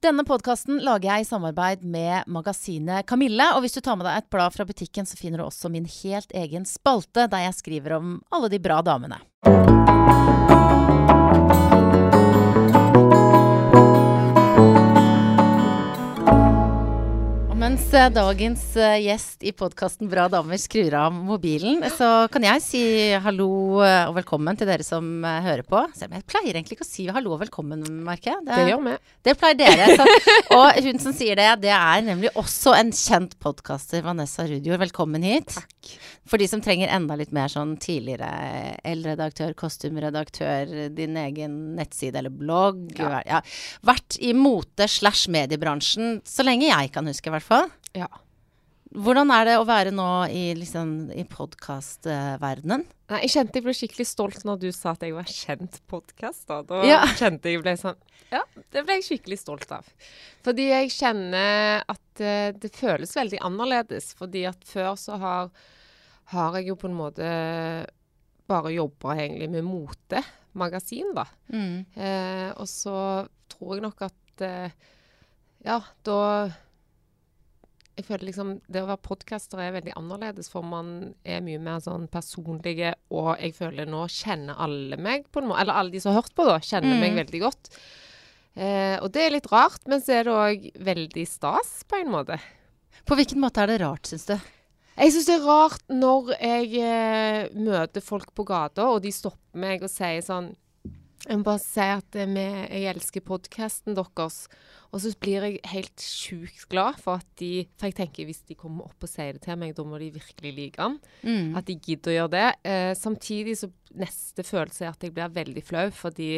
Denne podkasten lager jeg i samarbeid med magasinet Kamille. Og hvis du tar med deg et blad fra butikken, så finner du også min helt egen spalte, der jeg skriver om alle de bra damene. Mens eh, dagens eh, gjest i podkasten Bra damer skrur av mobilen, så kan jeg si hallo eh, og velkommen til dere som eh, hører på. Selv om jeg pleier egentlig ikke å si hallo og velkommen, merker jeg. Det gjør vi. Det pleier dere. Så, og hun som sier det, det er nemlig også en kjent podkaster, Vanessa Rudior. Velkommen hit. Takk. For de som trenger enda litt mer sånn tidligere L-redaktør, kostymredaktør, din egen nettside eller blogg. Ja. Ja. Vært i mote slash mediebransjen så lenge jeg kan huske, i hvert fall. Ja. Hvordan er det å være nå i, liksom, i podkastverdenen? Jeg kjente jeg ble skikkelig stolt når du sa at jeg var kjent podkast. Da Ja. kjente jeg ble sånn Ja, det ble jeg skikkelig stolt av. Fordi jeg kjenner at uh, det føles veldig annerledes. Fordi at før så har, har jeg jo på en måte bare jobba egentlig med motemagasin, da. Mm. Uh, og så tror jeg nok at uh, Ja, da Jeg føler liksom Det å være podcaster er veldig annerledes, for man er mye mer sånn personlige, og jeg føler nå kjenner alle meg på en måte Eller alle de som har hørt på, da, kjenner Mm. meg veldig godt. Eh, og det er litt rart, men så er det òg veldig stas, på en måte. På hvilken måte er det rart, syns du? Jeg syns det er rart når jeg eh, møter folk på gata, og de stopper meg og sier sånn Jeg må bare si at eh, jeg elsker podkasten deres. Og så blir jeg helt sjukt glad for at de For jeg tenker hvis de kommer opp og sier det til meg, da må de virkelig like den. Mm. At de gidder å gjøre det. Eh, samtidig så neste følelse er at jeg blir veldig flau, fordi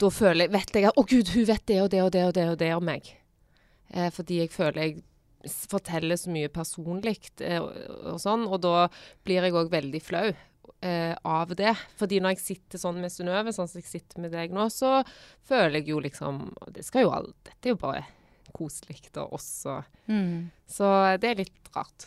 da føler jeg, vet jeg at Å, gud, hun vet det og det og det og det og det om meg. Eh, fordi jeg føler jeg forteller så mye personlig eh, og, og sånn, og da blir jeg òg veldig flau. Eh, av det. Fordi når jeg sitter sånn med Synnøve, sånn som jeg sitter med deg nå, så føler jeg jo liksom Det skal jo alt Dette er jo bare koselig og oss Mm. Så det er litt rart.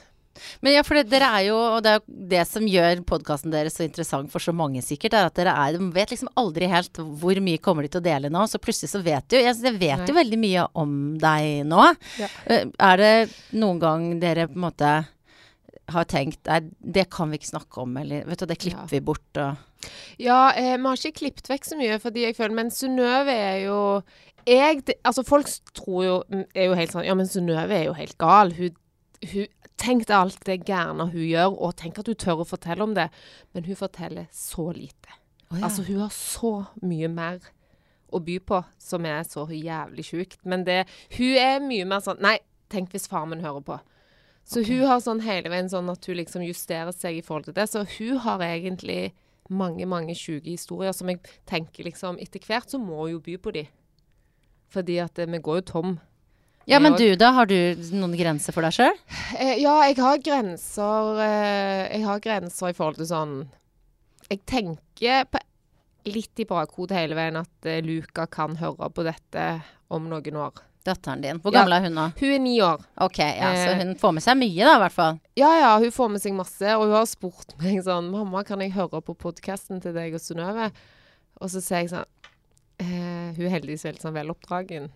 Men ja, for det, dere er jo, og det er jo det som gjør podkasten deres så interessant for så mange sikkert, er at dere er, de vet liksom aldri helt hvor mye kommer de til å dele nå. Så plutselig så vet du Jeg, jeg vet jo veldig mye om deg nå. Ja. Eh, Er det noen gang dere på en måte har tenkt Nei, det kan vi ikke snakke om, eller vet du, det klipper Ja. vi bort og Ja, eh, vi har ikke klippet vekk så mye, fordi jeg føler Men Synnøve er jo jeg, det, Altså, folk tror jo mm, Er jo helt sånn Ja, men Synnøve er jo helt gal. Hun, hun Tenk deg alt det gærne hun gjør, og tenk at hun tør å fortelle om det. Men hun forteller så lite. Altså, hun har så mye mer å by på som er så jævlig sjukt. Men det Hun er mye mer sånn Nei, tenk hvis far min hører på. Så hun har sånn hele veien sånn at hun liksom justerer seg i forhold til det. Så hun har egentlig mange, mange sjuke historier som jeg tenker liksom Etter hvert så må hun jo by på de. Fordi at eh, vi går jo tom. Ja, men du da, har du noen grenser for deg sjøl? Eh, ja, jeg har grenser eh, Jeg har grenser i forhold til sånn Jeg tenker på, litt i bakhodet hele veien at Luca kan høre på dette om noen år. Datteren din. Hvor Ja. gammel er hun nå? Hun er ni år. Ok, ja, så Eh. hun får med seg mye da, i hvert fall. Ja, ja, hun får med seg masse, og hun har spurt meg sånn 'Mamma, kan jeg høre på podkasten til deg og Synnøve?' Og så sier jeg sånn eh, Hun er heldigvis veldig sånn veloppdragen,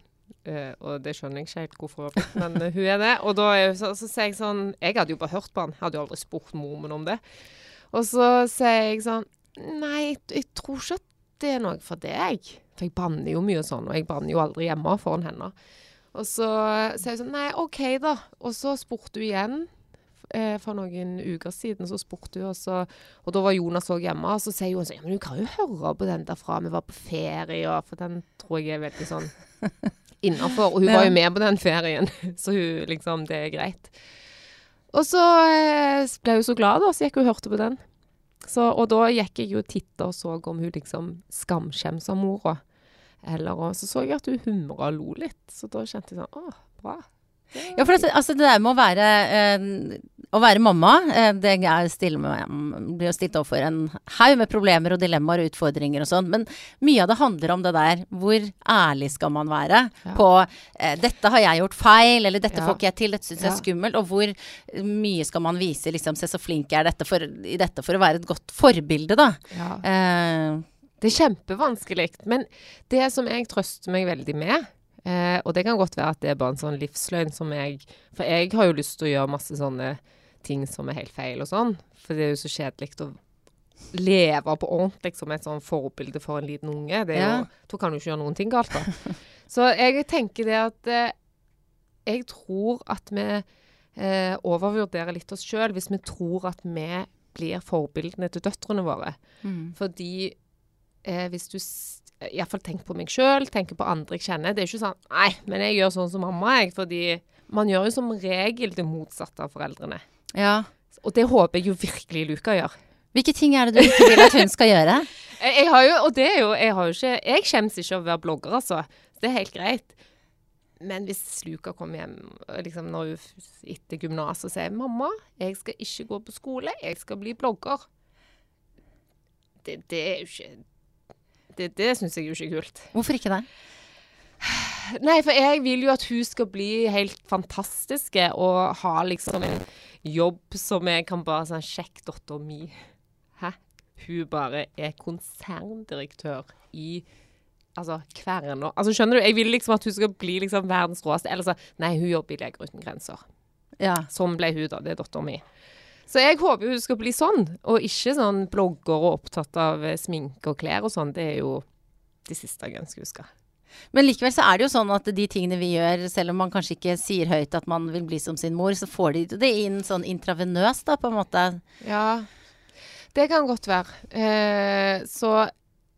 Uh, og det skjønner jeg ikke helt hvorfor men uh, hun er det. Og da er så, så sier jeg sånn Jeg hadde jo bare hørt på han, jeg hadde jo aldri spurt mormen om det. Og så sier jeg sånn Nei, jeg, jeg tror ikke at det er noe for deg. For jeg banner jo mye sånn, og jeg banner jo aldri hjemme foran henne. Og så sier jeg sånn Nei, OK, da. Og så spurte hun igjen eh, for noen uker siden, så spurte hun, og, så, og da var Jonas òg hjemme. Og så sier hun sånn Ja, men du kan jo høre på den derfra vi var på ferie, og For den tror jeg er veldig sånn innafor. Og hun var jo med på den ferien, så hun liksom Det er greit. Og så eh, ble hun så glad, da, så gikk hun og hørte på den. Så, og da gikk jeg jo og titta og så om hun liksom skamskjemsa mora. Eller, og så så jeg at hun humra og lo litt, så da kjente jeg sånn Å, bra. Ja, for det, altså det der med å være, eh, å være mamma, eh, det er med, blir jo stilt overfor en haug med problemer og dilemmaer og utfordringer og sånn, men mye av det handler om det der, hvor ærlig skal man være Ja. på eh, 'dette har jeg gjort feil', eller 'dette Ja. får ikke jeg til', 'dette syns jeg er skummelt', og hvor mye skal man vise liksom 'se så flink jeg er dette for, i dette for å være et godt forbilde', da. Ja. Eh, Det er kjempevanskelig. Men det som jeg trøster meg veldig med, Eh, og det kan godt være at det er bare en sånn livsløgn som jeg For jeg har jo lyst til å gjøre masse sånne ting som er helt feil og sånn. For det er jo så kjedelig å leve på ordentlig som et sånn forbilde for en liten unge. Det er jo, Da kan du ikke gjøre noen ting galt, da. Så jeg tenker det at eh, Jeg tror at vi eh, overvurderer litt oss sjøl hvis vi tror at vi blir forbildene til døtrene våre. Mm. Fordi eh, hvis du Iallfall tenk på meg sjøl, tenker på andre jeg kjenner. Det er ikke sånn Nei, men jeg gjør sånn som mamma, jeg. Fordi man gjør jo som regel det motsatte av foreldrene. Ja. Og det håper jeg jo virkelig Luka gjør. Hvilke ting er det du ikke vil at hun skal gjøre? Jeg, har jo, og det er jo Jeg har jo ikke Jeg skjemmes ikke over å være blogger, altså. Det er helt greit. Men hvis Luka kommer hjem liksom når hun etter gymnaset og sier 'Mamma, jeg skal ikke gå på skole, jeg skal bli blogger', det, det er jo ikke Det, det syns jeg jo ikke er kult. Hvorfor ikke det? Nei, for jeg vil jo at hun skal bli helt fantastiske og ha liksom en jobb som jeg kan bare sånn Sjekk dattera mi. Hæ? Hun bare er konserndirektør i Altså Kværner. Altså, skjønner du? Jeg vil liksom at hun skal bli liksom verdens råeste. Eller så Nei, hun jobber i Leger uten grenser. Ja. Sånn ble hun, da. Det er dattera mi. Så jeg håper hun skal bli sånn, og ikke sånn blogger og opptatt av eh, sminke og klær og sånn. Det er jo det siste jeg ønsker hun skal. Men likevel så er det jo sånn at de tingene vi gjør, selv om man kanskje ikke sier høyt at man vil bli som sin mor, så får de det inn sånn intravenøst, da, på en måte. Ja, det kan godt være. Eh, så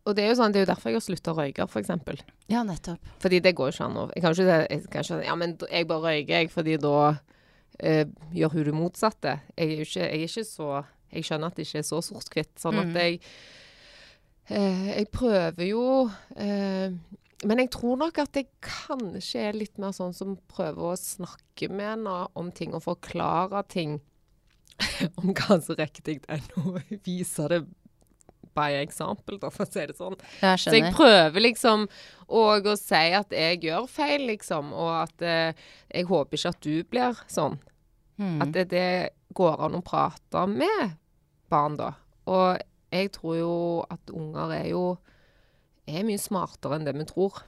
Og det er jo sånn, det er jo derfor jeg har slutta å røyke, f.eks. Ja, nettopp. fordi det går ikke an å jeg kan ikke, si, Ja, men jeg bare røyker, jeg, fordi da eh, gjør hun det motsatte. Jeg er ikke, jeg er ikke så Jeg skjønner at det ikke er så sort-hvitt. Sånn Mm. at jeg eh, Jeg prøver jo eh, Men jeg tror nok at jeg kanskje er litt mer sånn som prøver å snakke med henne om ting og forklare ting om hva som er riktig, enn å vise det by example, da, for å si det sånn. Jeg Så jeg prøver liksom òg å si at jeg gjør feil, liksom, og at eh, jeg håper ikke at du blir sånn. Mm. At det, det går an å prate med barn, da. Og jeg tror jo at unger er jo er mye smartere enn det vi tror.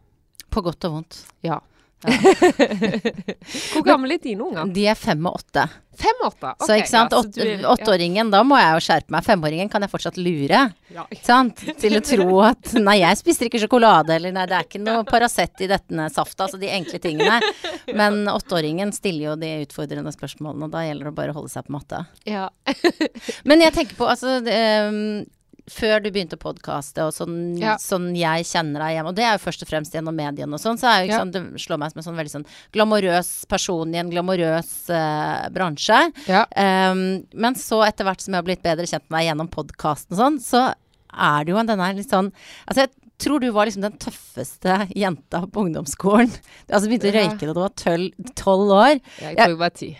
På godt og vondt. Ja. Hvor gamle er dine unger? De er fem og åtte. Fem og åtte? så ikke sant, ja, så du er- åtteåringen, da må jeg jo skjerpe meg. Femåringen kan jeg fortsatt lure. Ja. Sant? Til å tro at Nei, jeg spiser ikke sjokolade, eller nei, det er ikke noe Paracet i dette saftet. Altså de enkle tingene. Men åtteåringen stiller jo de utfordrende spørsmålene, og da gjelder det bare å holde seg på matta. ja. Men jeg tenker på, altså ehm, Før du begynte å podkaste, og sånn, Ja. sånn jeg kjenner deg hjemme, og det er jo først og fremst gjennom mediene og sånn, så er jo Ja. sånn, det slår meg som en sånn veldig sånn glamorøs person i en glamorøs uh, bransje. ja. Um, men så etter hvert som jeg har blitt bedre kjent med deg gjennom podkasten og sånn, så er det jo en denne litt sånn Altså jeg tror du var liksom den tøffeste jenta på ungdomsskolen. Altså begynte å røyke da du var tolv år. Jeg tror jeg var ti.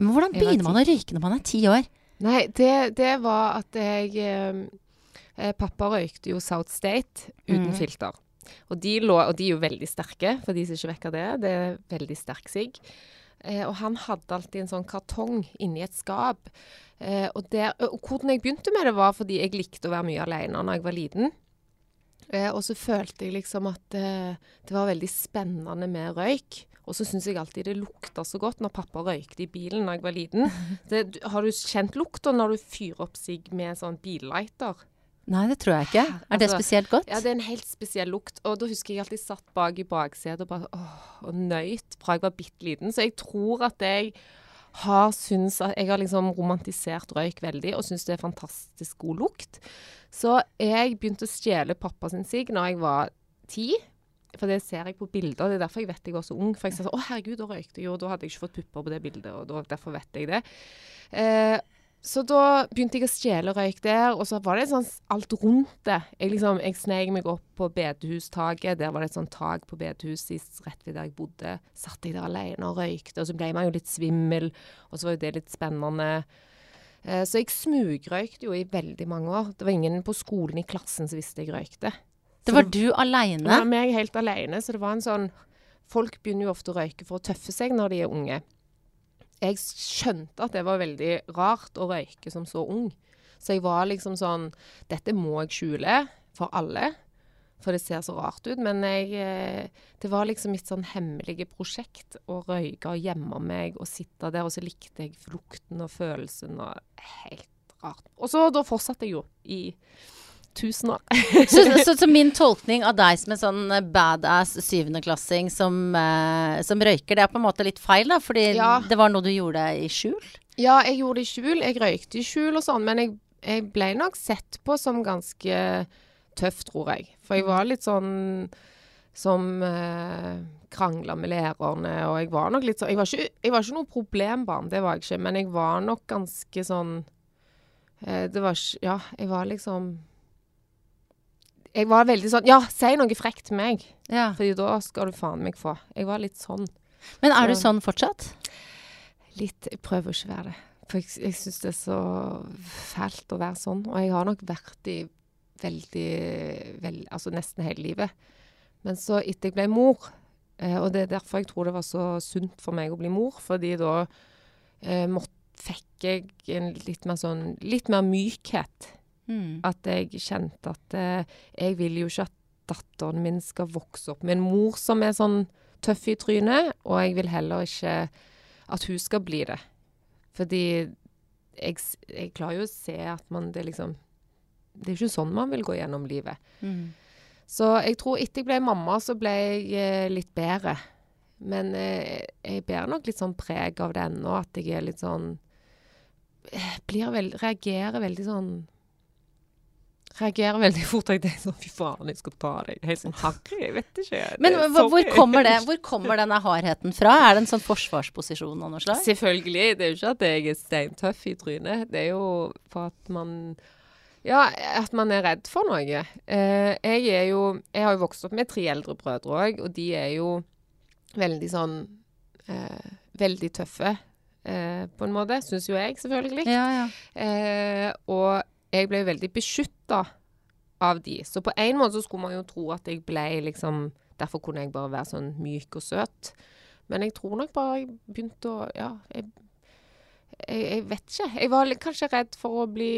Men hvordan begynner man å røyke når man er ti år? Nei, det, det var at jeg eh, Pappa røykte jo South State uten mm. filter. Og de, lå, og de er jo veldig sterke, for de som ikke vekker det. Det er veldig sterk sigg. Eh, og han hadde alltid en sånn kartong inni et skap. Eh, og, der, og hvordan jeg begynte med det, var fordi jeg likte å være mye alene når jeg var liten. Eh, og så følte jeg liksom at eh, det var veldig spennende med røyk. Og så syns jeg alltid det lukta så godt når pappa røykte i bilen da jeg var liten. Det, har du kjent lukta når du fyrer opp sigg med sånn billighter? Nei, det tror jeg ikke. Er det Altså, spesielt godt? Ja, det er en helt spesiell lukt. Og da husker jeg alltid satt bak i baksetet og bare åh, og nøyt fra jeg var bitte liten. Så jeg tror at jeg har syns at Jeg har liksom romantisert røyk veldig og syns det er fantastisk god lukt. Så jeg begynte å stjele pappa sin sigg når jeg var ti. For det ser jeg på bilder. og Det er derfor jeg vet jeg var så ung. For jeg sa sånn Å, herregud, da røykte jeg jo, da hadde jeg ikke fått pupper på det bildet. Og da, derfor vet jeg det. Eh, så da begynte jeg å stjele røyk der, og så var det sånn alt rundt det. Jeg liksom, jeg sneik meg opp på bedehustaket. Der var det et sånt tak på bedehuset sist, rett ved der jeg bodde. Satt jeg der alene og røykte, og så ble man jo litt svimmel, og så var jo det litt spennende. Eh, så jeg smugrøykte jo i veldig mange år. Det var ingen på skolen i klassen som visste jeg røykte. Det var du det var meg helt alene, så det var en sånn Folk begynner jo ofte å røyke for å tøffe seg når de er unge. Jeg skjønte at det var veldig rart å røyke som så ung. Så jeg var liksom sånn Dette må jeg skjule for alle. For det ser så rart ut. Men jeg, eh, det var liksom mitt sånn hemmelige prosjekt å røyke og gjemme meg og sitte der. Og så likte jeg lukten og følelsen og Helt rart. Og så da fortsatte jeg jo i tusen år. så, så, så, min tolkning av deg som en sånn eh, badass syvendeklassing som, uh, som røyker, det er på en måte litt feil, da? Fordi ja. det var noe du gjorde i skjul? Ja, jeg gjorde det i skjul. Jeg røykte i skjul og sånn, men jeg, jeg ble nok sett på som ganske tøff, tror jeg. For jeg var litt sånn som eh, krangla med lærerne, og jeg var nok litt sånn Jeg var ikke, jeg var ikke noe problembarn, det var jeg ikke, men jeg var nok ganske sånn eh, Det var ikke Ja, jeg var liksom Jeg var veldig sånn Ja, si noe frekt til meg, ja. Fordi da skal du faen meg få. Jeg var litt sånn. Men er Så, du sånn fortsatt? Litt. Jeg prøver ikke å være det. For jeg, jeg syns det er så fælt å være sånn. Og jeg har nok vært i veldig vel, Altså nesten hele livet. Men så etter jeg ble mor, eh, og det er derfor jeg tror det var så sunt for meg å bli mor, fordi da eh, måtte, fikk jeg en litt mer sånn Litt mer mykhet. Mm. At jeg kjente at eh, jeg vil jo ikke at datteren min skal vokse opp med en mor som er sånn tøff i trynet, og jeg vil heller ikke at hun skal bli det. Fordi jeg, jeg klarer jo å se at man det liksom det er ikke sånn man vil gå gjennom livet. Mm. Så jeg tror etter jeg ble mamma, så ble jeg eh, litt bedre. Men eh, jeg bærer nok litt sånn preg av det ennå, at jeg er litt sånn eh, blir veld, Reagerer veldig sånn reagerer veldig fort. Jeg tenker sånn Fy faen, jeg skal ta deg. Helt sånn harry. Jeg vet ikke. Men hvor kommer, det, hvor kommer denne hardheten fra? Er det en sånn forsvarsposisjon av noe slag? Selvfølgelig. Det er jo ikke at jeg er steintøff i trynet. Det er jo for at man ja, at man er redd for noe. Eh, jeg er jo Jeg har jo vokst opp med tre eldre brødre òg, og de er jo veldig sånn eh, Veldig tøffe, eh, på en måte. Syns jo jeg, selvfølgelig. Ja, ja. Eh, og jeg ble veldig beskytta av de. Så på en måte så skulle man jo tro at jeg ble liksom Derfor kunne jeg bare være sånn myk og søt. Men jeg tror nok bare jeg begynte å Ja, jeg, jeg, jeg vet ikke. Jeg var kanskje redd for å bli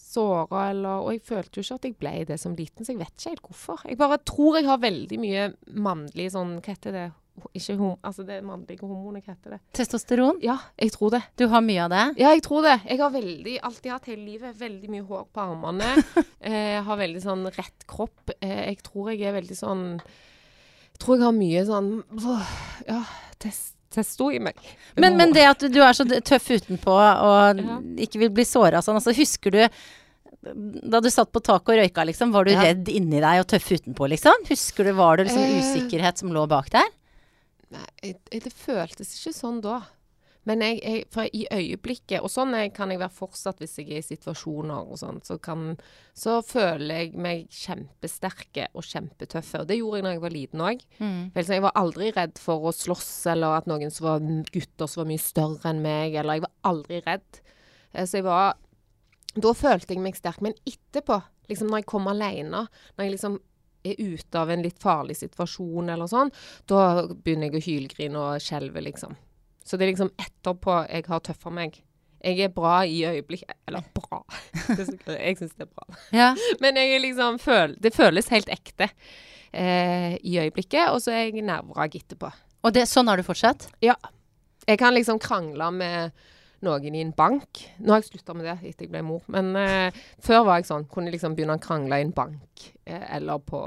såra eller Og jeg følte jo ikke at jeg ble det som liten, så jeg vet ikke helt hvorfor. Jeg bare tror jeg har veldig mye mannlig sånn Hva heter det? Ikke hom... Altså det mannlige hormonet, hva heter det? Testosteron? Ja, jeg tror det. Du har mye av det? Ja, jeg tror det. Jeg har veldig, alltid hatt hele livet veldig mye hår på armene. eh, har veldig sånn rett kropp. Eh, jeg tror jeg er veldig sånn Jeg tror jeg har mye sånn Ja, test testo i meg. Men, men, det at du er så tøff utenpå og ja. ikke vil bli såra sånn, altså husker du da du satt på taket og røyka, liksom, var du ja. redd inni deg og tøff utenpå, liksom? Husker du, Var det liksom eh, usikkerhet som lå bak der? Nei, det føltes ikke sånn da. Men jeg, jeg, for i øyeblikket Og sånn kan jeg være fortsatt hvis jeg er i situasjoner og sånn. Så, så føler jeg meg kjempesterke og kjempetøffe. Og det gjorde jeg da jeg var liten òg. Mm. Jeg var aldri redd for å slåss, eller at noen som var gutter som var mye større enn meg. Eller jeg var aldri redd. Eh, så jeg var da følte jeg meg sterk. Men etterpå, liksom når jeg kom alene, når jeg liksom er ute av en litt farlig situasjon eller sånn, da begynner jeg å hylgrine og skjelve, liksom. Så det er liksom etterpå jeg har tøffa meg. Jeg er bra i øyeblikket Eller bra. jeg syns det er bra. Ja. Men liksom føl, det føles helt ekte eh, i øyeblikket, og så er jeg nervevrak etterpå. Og det, sånn har du fortsatt? Ja. Jeg kan liksom krangle med noen i en bank. Nå har jeg slutta med det etter jeg ble mor, men eh, før var jeg sånn. Kunne liksom begynne å krangle i en bank eh, eller på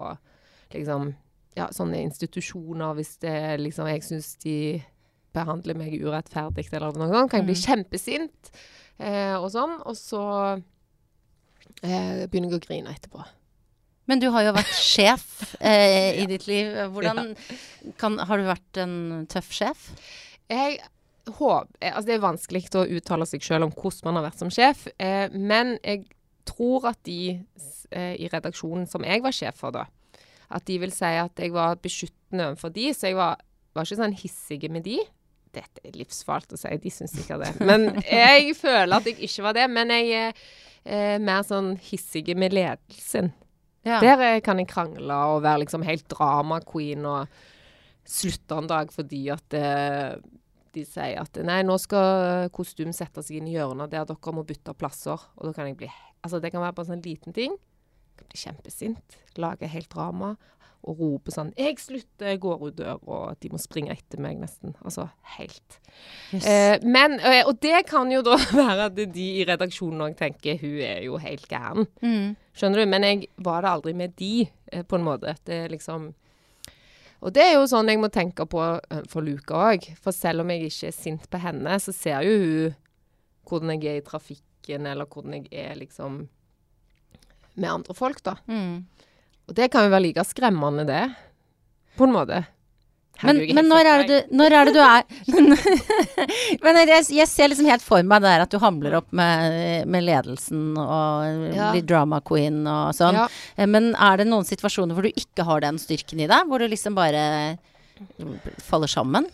liksom ja, sånne institusjoner hvis det liksom jeg syns de behandler meg urettferdig eller noe sånt. Kan jeg bli mm. kjempesint eh, og sånn. Og så eh, begynner jeg å grine etterpå. Men du har jo vært sjef eh, i ditt liv. Hvordan kan, Har du vært en tøff sjef? Jeg altså Det er vanskelig å uttale seg selv om hvordan man har vært som sjef, eh, men jeg tror at de eh, i redaksjonen som jeg var sjef for da, at de vil si at jeg var beskyttende overfor de, så jeg var, var ikke sånn hissige med de. Dette er livsfarlig å si, de syns sikkert det. Men jeg føler at jeg ikke var det. Men jeg er eh, mer sånn hissige med ledelsen. Ja. Der eh, kan jeg krangle og være liksom helt drama queen og slutte en dag fordi at eh, de sier at nei, nå skal kostym sette seg inn i hjørnet der dere må bytte plasser. Og da kan jeg bli Altså, det kan være bare en sånn liten ting. kan bli kjempesint, lage helt drama og rope sånn 'Jeg slutter, jeg går ut dør', og de må springe etter meg nesten. Altså helt. Yes. Eh, men, eh, og det kan jo da være at de i redaksjonen òg tenker 'hun er jo helt gæren'. Mm. Skjønner du? Men jeg var det aldri med de, eh, på en måte. Det er liksom Og det er jo sånn jeg må tenke på eh, for Luka òg. For selv om jeg ikke er sint på henne, så ser jo hun hvordan jeg er i trafikken, eller hvordan jeg er liksom med andre folk, da. Mm. Og det kan jo være like skremmende, det. På en måte. Men, men når, er det du, når er det du er Men jeg, jeg ser liksom helt for meg det der at du hamler opp med, med ledelsen og Ja. blir drama queen og sånn. Ja. Eh, Men er det noen situasjoner hvor du ikke har den styrken i deg? Hvor du liksom bare faller sammen?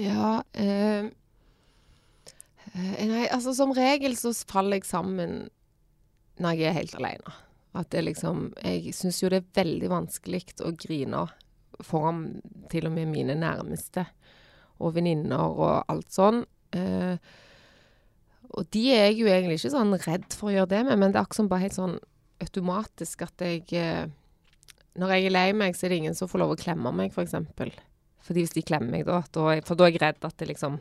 Ja eh, Nei, altså som regel så faller jeg sammen når jeg er helt alene. At det liksom Jeg syns jo det er veldig vanskelig å grine foran til og med mine nærmeste. Og venninner og alt sånn. Eh, og de er jeg jo egentlig ikke sånn redd for å gjøre det med, men det er akkurat som bare helt sånn automatisk at jeg eh, Når jeg er lei meg, så er det ingen som får lov å klemme meg, f.eks. For eksempel. Fordi hvis de klemmer meg da, da For da er jeg redd at det liksom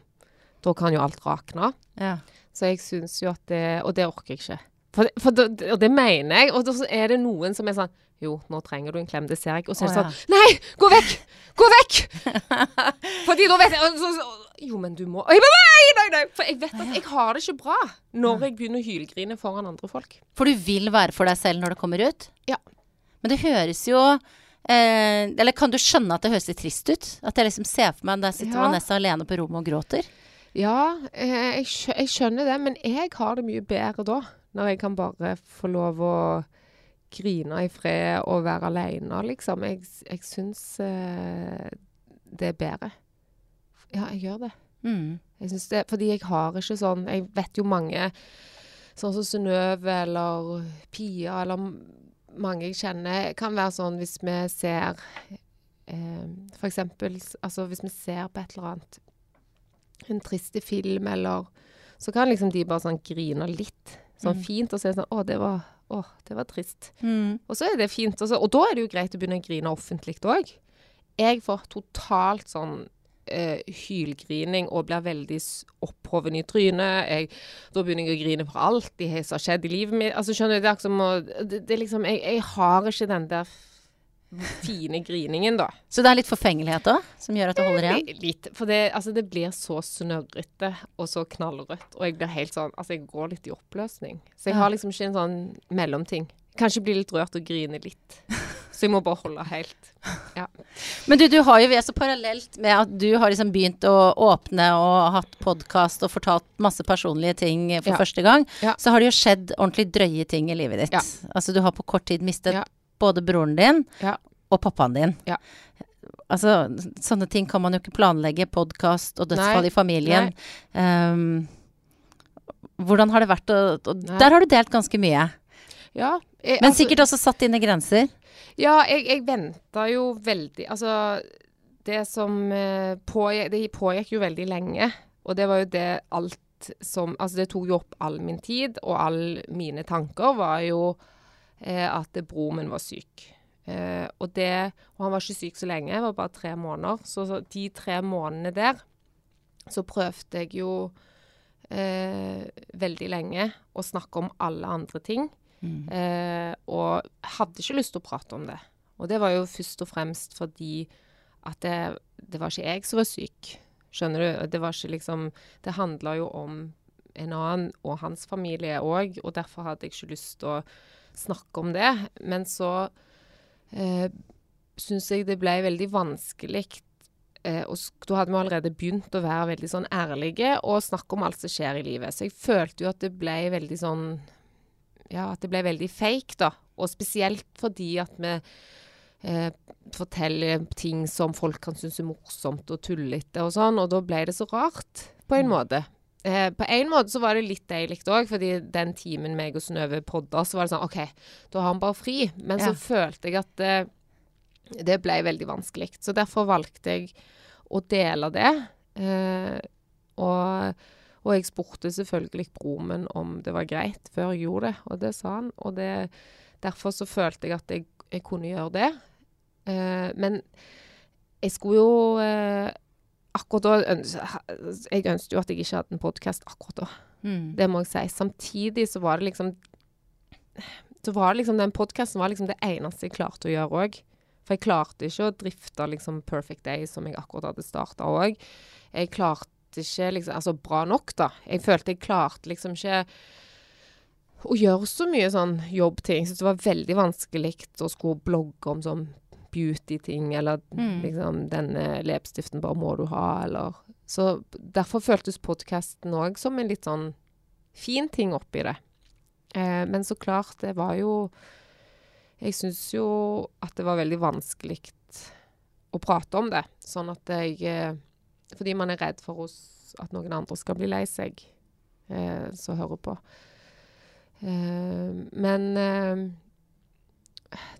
Da kan jo alt rakne. Ja. Så jeg syns jo at det Og det orker jeg ikke. For, for det, og det mener jeg. Og så er det noen som er sånn Jo, nå trenger du en klem. Det ser jeg. Og så er det sånn Nei! Gå vekk! Gå vekk! Fordi da vet jeg så, så, Jo, men du må og jeg bare, Nei, nei, nei! For jeg vet at jeg har det ikke bra når jeg begynner å hylgrine foran andre folk. For du vil være for deg selv når det kommer ut? Ja. Men det høres jo eh, Eller kan du skjønne at det høres litt trist ut? At jeg liksom ser for meg der sitter Ja. Vanessa alene på rommet og gråter? Ja, eh, jeg skjønner det, men jeg har det mye bedre da. Når jeg kan bare få lov å grine i fred og være alene, liksom. Jeg, jeg syns eh, det er bedre. Ja, jeg gjør det. Mm. Jeg det. Fordi jeg har ikke sånn Jeg vet jo mange, sånn som Synnøve eller Pia eller mange jeg kjenner, kan være sånn hvis vi ser eh, For eksempel altså hvis vi ser på et eller annet en triste film, eller Så kan liksom de bare sånn grine litt. Sånn fint. Og så er det sånn Å, det var, å, det var trist. Mm. Og så er det fint. Og, så, og da er det jo greit å begynne å grine offentlig òg. Jeg får totalt sånn eh, hylgrining og blir veldig opphoven i trynet. Jeg, da begynner jeg å grine for alt som har skjedd i livet mitt. Altså, skjønner du, det er akkurat som å det, det er liksom, jeg, jeg har ikke den der fine griningen, da. Så det er litt forfengelighet òg, som gjør at du holder igjen? Litt. For det, altså, det blir så snørrete og så knallrødt. Og jeg blir helt sånn Altså, jeg går litt i oppløsning. Så jeg Ja. har liksom ikke en sånn mellomting. Kanskje bli litt rørt og grine litt. Så jeg må bare holde helt. Men du, du har jo så parallelt med at du har liksom begynt å åpne og hatt podkast og fortalt masse personlige ting for Ja. første gang, Ja. så har det jo skjedd ordentlig drøye ting i livet ditt. Ja. Altså du har på kort tid mistet Ja. Både broren din Ja. og pappaen din. Ja. Altså sånne ting kan man jo ikke planlegge. Podkast og dødsfall Nei. i familien. Um, hvordan har det vært å. Der har du delt ganske mye. Ja. Jeg, Men altså- sikkert også satt dine grenser. Ja, jeg, jeg venta jo veldig Altså, det som eh, pågikk Det pågikk jo veldig lenge. Og det var jo det alt som Altså, det tok jo opp all min tid, og all mine tanker var jo at bror min var syk. Eh, og det Og han var ikke syk så lenge, det var bare tre måneder. Så, så de tre månedene der så prøvde jeg jo eh, veldig lenge å snakke om alle andre ting. Mm. Eh, og hadde ikke lyst til å prate om det. Og det var jo først og fremst fordi at det, det var ikke jeg som var syk. Skjønner du? Det var ikke liksom Det handla jo om en annen og hans familie òg, og derfor hadde jeg ikke lyst til å snakke om det. Men så eh, syns jeg det ble veldig vanskelig eh, og Da hadde vi allerede begynt å være veldig sånn ærlige og snakke om alt som skjer i livet. Så jeg følte jo at det ble veldig sånn ja, at det ble veldig fake, da. Og spesielt fordi at vi eh, forteller ting som folk kan synes er morsomt og tullete og sånn, og da ble det så rart, på en måte. Eh, på en måte så var det litt deilig òg, fordi den timen meg og Synnøve podda, så var det sånn OK, da har han bare fri. Men Ja. så følte jeg at eh, det ble veldig vanskelig. Så derfor valgte jeg å dele det. Eh, og og jeg spurte selvfølgelig broren min om det var greit før jeg gjorde det, og det sa han. Og det, derfor så følte jeg at jeg, jeg kunne gjøre det. Eh, men jeg skulle jo eh, Akkurat da Jeg ønsket jo at jeg ikke hadde en podkast akkurat da. Mm. Det må jeg si. Samtidig så var det liksom Så var det liksom Den podkasten var liksom det eneste jeg klarte å gjøre òg. For jeg klarte ikke å drifte liksom Perfect Day som jeg akkurat hadde starta òg. Jeg klarte ikke liksom Altså bra nok, da. Jeg følte jeg klarte liksom ikke å gjøre så mye sånn jobbting. Syntes det var veldig vanskelig å skulle blogge om sånn beauty-ting, eller Mm. liksom 'Denne leppestiften bare må du ha', eller Så derfor føltes podkasten òg som en litt sånn fin ting oppi det. Eh, men så klart, det var jo Jeg syns jo at det var veldig vanskelig å prate om det. Sånn at jeg eh, Fordi man er redd for oss, at noen andre skal bli lei seg, eh, som hører på. Eh, men eh,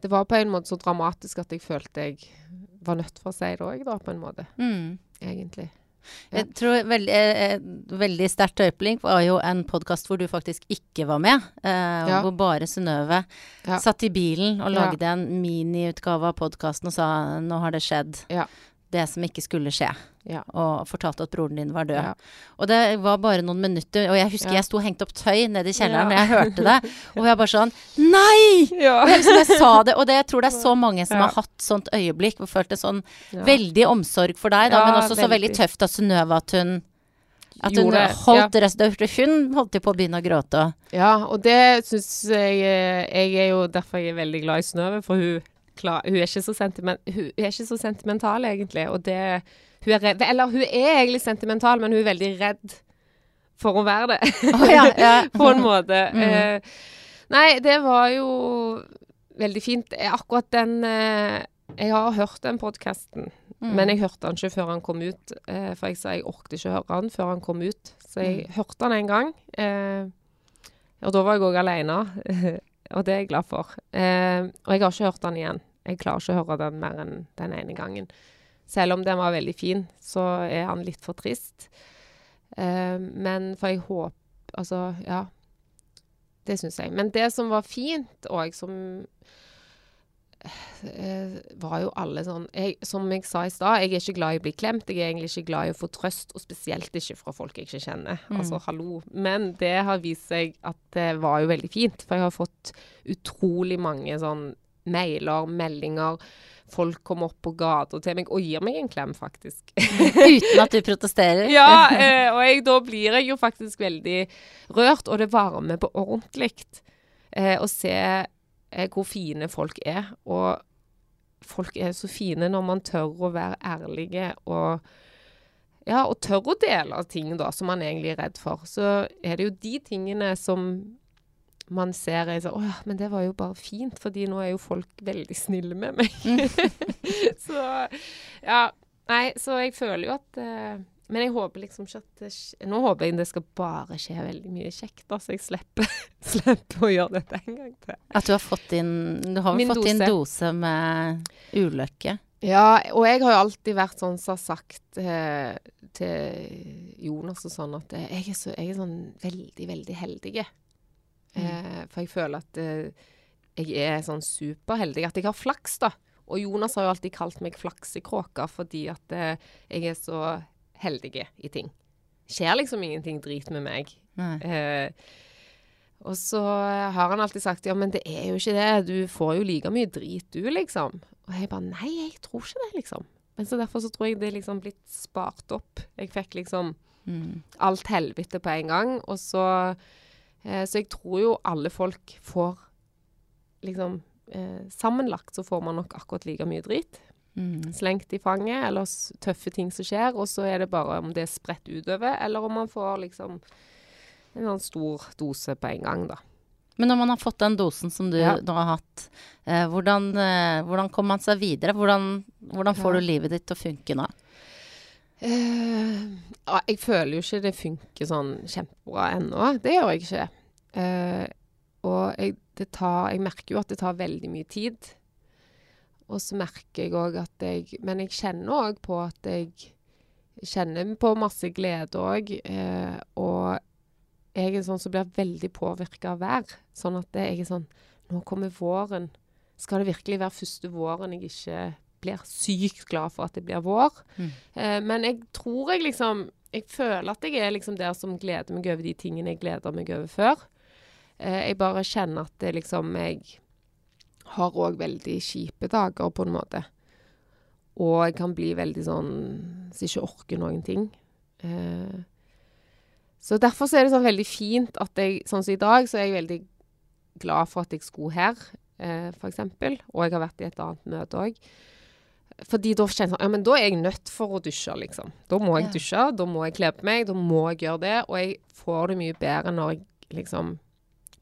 det var på en måte så dramatisk at jeg følte jeg var nødt for å si det òg, da, på en måte. Mm. Egentlig. Ja. Jeg tror veldig, eh, et veldig sterkt øyeblikk var jo en podkast hvor du faktisk ikke var med. Eh, Ja. Hvor bare Synnøve Ja. satt i bilen og lagde en miniutgave av podkasten og sa 'nå har det skjedd'. Ja. Det som ikke skulle skje. Ja. Og fortalte at broren din var død. Ja. Og det var bare noen minutter. Og jeg husker Ja. jeg sto hengt opp tøy nede i kjelleren Ja. jeg hørte det. Og jeg bare sånn Nei! Ja. Og jeg, liksom, jeg sa det, og det, jeg tror det er så mange som Ja. har hatt sånt øyeblikk. Og følt en sånn Ja. veldig omsorg for deg, da, Ja, men også så veldig veldig. tøft av Synnøve at hun at hun holdt rest, Hun holdt på å begynne å gråte. Ja, og det syns jeg eh, Jeg er jo derfor jeg er veldig glad i Synnøve, for hun, klar, hun, er ikke så sentiment, hun er ikke så sentimental, egentlig. Og det hun er redd, Eller hun er egentlig sentimental, men hun er veldig redd for å være det. Oh, ja, ja. På en måte. Mm. Uh, nei, det var jo veldig fint. Eh, Akkurat den uh, Jeg har hørt den podkasten. Mm. Men jeg hørte den ikke før han kom ut, Uh, for jeg sa jeg orket ikke høre den før han kom ut. Så jeg hørte den en gang, og da var jeg òg alene, og det er jeg glad for. Eh, og jeg har ikke hørt han igjen. Jeg klarer ikke å høre den mer enn den ene gangen. Selv om den var veldig fin, så er han litt for trist. Eh, men for jeg håper Altså, ja. Det syns jeg. Men det som var fint òg, som var jo alle sånn jeg, Som jeg sa i stad, jeg er ikke glad i å bli klemt. Jeg er egentlig ikke glad i å få trøst, og spesielt ikke fra folk jeg ikke kjenner. Mm. Altså, hallo. Men det har vist seg at det var jo veldig fint. For jeg har fått utrolig mange sånn mailer, meldinger. Folk kommer opp på gata til meg og gir meg en klem, faktisk. Uten at du protesterer. Ja, eh, og jeg, da blir jeg jo faktisk veldig rørt, og det varmer på ordentlig eh, å se eh, hvor fine folk er. Og folk er så fine når man tør å være ærlige og ja, og tør å dele ting da, som man egentlig er redd for. Så er det jo de tingene som man ser er sånn Å ja, men det var jo bare fint, fordi nå er jo folk veldig snille med meg. så ja. Nei, så jeg føler jo at eh, Men jeg håper liksom ikke at det Nå håper jeg det skal bare skje veldig mye kjekt, da, så jeg slipper, slipper å gjøre dette en gang til. At du har fått inn Du har vel fått inn dose. dose med ulykke? Ja, og jeg har jo alltid vært sånn som har sagt eh, til Jonas og sånn at eh, jeg, er så, jeg er sånn veldig, veldig heldig. Eh, for jeg føler at eh, jeg er sånn superheldig. At jeg har flaks, da. Og Jonas har jo alltid kalt meg flaksekråka fordi at eh, jeg er så heldig i ting. Skjer liksom ingenting drit med meg. Eh, og så har han alltid sagt ja, men det er jo ikke det. Du får jo like mye drit du, liksom. Og jeg bare nei, jeg tror ikke det, liksom. Men så derfor så tror jeg det er liksom blitt spart opp. Jeg fikk liksom Mm. alt helvete på en gang. Og så eh, Så jeg tror jo alle folk får liksom eh, Sammenlagt så får man nok akkurat like mye drit Mm. slengt i fanget, eller tøffe ting som skjer. Og så er det bare om det er spredt utover, eller om man får liksom en stor dose på en gang, da. Men når man har fått den dosen som du Ja. nå har hatt, eh, hvordan, eh, hvordan kommer man seg videre? Hvordan, hvordan får Ja. du livet ditt til å funke nå? Uh, ja, jeg føler jo ikke det funker sånn kjempebra ennå. Det gjør jeg ikke. Uh, og jeg, det tar, jeg merker jo at det tar veldig mye tid. Og så merker jeg òg at jeg Men jeg kjenner òg på at jeg kjenner på masse glede òg. Eh, og jeg er sånn som blir veldig påvirka av vær. Sånn at jeg er sånn Nå kommer våren. Skal det virkelig være første våren jeg ikke blir sykt glad for at det blir vår? Mm. Eh, men jeg tror jeg liksom Jeg føler at jeg er liksom der som gleder meg over de tingene jeg gleder meg over før. Eh, jeg bare kjenner at det liksom Jeg har òg veldig kjipe dager, på en måte. Og jeg kan bli veldig sånn som ikke orker noen ting. Eh, så derfor så er det sånn veldig fint at jeg Sånn som i dag, så er jeg veldig glad for at jeg skulle her, eh, eksempel. Og jeg har vært i et annet møte òg. Fordi da kjenner jeg sånn Ja, men da er jeg nødt for å dusje, liksom. Da må jeg dusje, da må jeg kle på meg, da må jeg gjøre det. Og jeg får det mye bedre når jeg liksom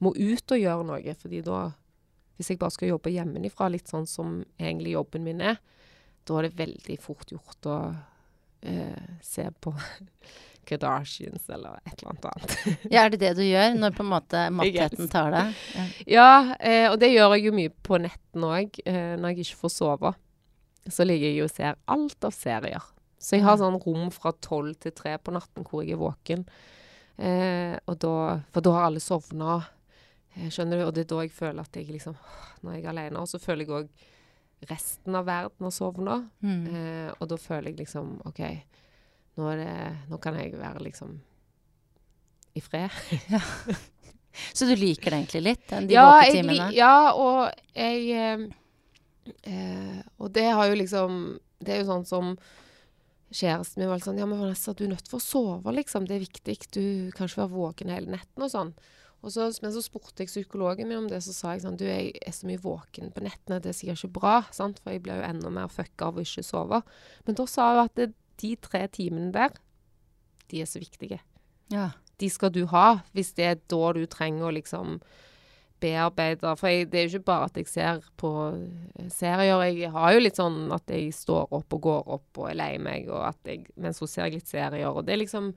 må ut og gjøre noe. Fordi da Hvis jeg bare skal jobbe hjemmefra, litt sånn som egentlig jobben min er, da er det veldig fort gjort å eh, se på Kardashians eller et eller annet annet. Ja, er det det du gjør når på en måte mattheten tar deg? Ja. Ja, eh, og det gjør jeg jo mye på netten òg, eh, når jeg ikke får sove. Så ligger jeg jo og ser alt av serier. Så jeg har sånn rom fra tolv til tre på natten hvor jeg er våken. Eh, og da, for da har alle sovna. Eh, skjønner du? Og det er da jeg føler at jeg liksom Når jeg er alene. Og så føler jeg òg resten av verden har sovna. Mm. Eh, og da føler jeg liksom OK, nå, det, nå kan jeg være liksom i fred. Så du liker det egentlig litt, den- de ja, våketimene? ja, og jeg eh, eh, Og det har jo liksom Det er jo sånn som kjæresten min var litt sånn Ja, men Vanessa, du er nødt for å sove, liksom. Det er viktig. Du kan ikke være våken hele netten og sånn. Og så, men så spurte jeg psykologen min om det, så sa jeg sånn Du, jeg er så mye våken på nettene, det er sikkert ikke bra, sant? For jeg blir jo enda mer fucka av å ikke sove. Men da sa hun at det, de tre timene der, de er så viktige Ja. de skal du ha, hvis det er da du trenger å liksom bearbeide. For jeg, det er jo ikke bare at jeg ser på eh, serier. Jeg har jo litt sånn at jeg står opp og går opp og er lei meg, og at jeg, men så ser jeg litt serier. Og det er liksom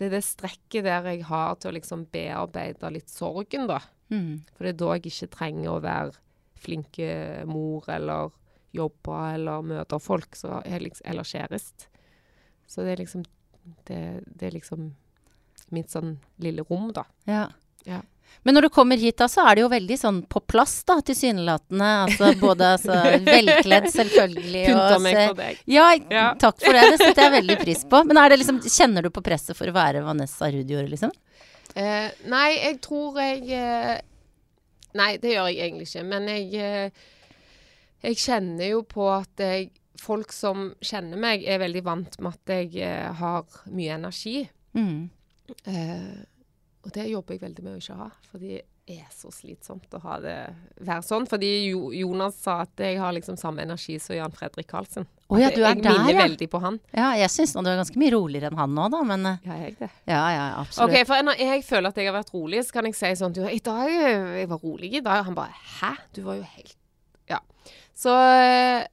det er det strekket der jeg har til å liksom bearbeide litt sorgen, da. Mm. For det er da jeg ikke trenger å være flinke mor eller jobbe eller møte folk, så liksom, eller kjæreste. Så det er liksom det, det er liksom mitt sånn lille rom, da. Ja. Ja. Men når du kommer hit, da, så er det jo veldig sånn på plass, da, tilsynelatende. Altså både altså, velkledd, selvfølgelig. Pynta meg på deg. Ja, Ja. takk for det. Det setter jeg veldig pris på. Men er det liksom, kjenner du på presset for å være Vanessa Rudior, liksom? Eh, nei, jeg tror jeg eh, Nei, det gjør jeg egentlig ikke. Men jeg eh, Jeg kjenner jo på at jeg Folk som kjenner meg, er veldig vant med at jeg eh, har mye energi. Mm. Eh, og det jobber jeg veldig med å ikke ha, fordi det er så slitsomt å ha det være sånn. Fordi jo, Jonas sa at jeg har liksom samme energi som Jan Fredrik Karlsen. Oh, ja, du er jeg der, minner ja. veldig på han. Ja, jeg syns du er ganske mye roligere enn han nå, da, men eh, Ja, jeg det. ja, ja, absolutt. Ok, for når jeg føler at jeg har vært rolig, så kan jeg si sånn I dag jeg var rolig i dag. Han bare Hæ? Du var jo helt Ja. Så eh,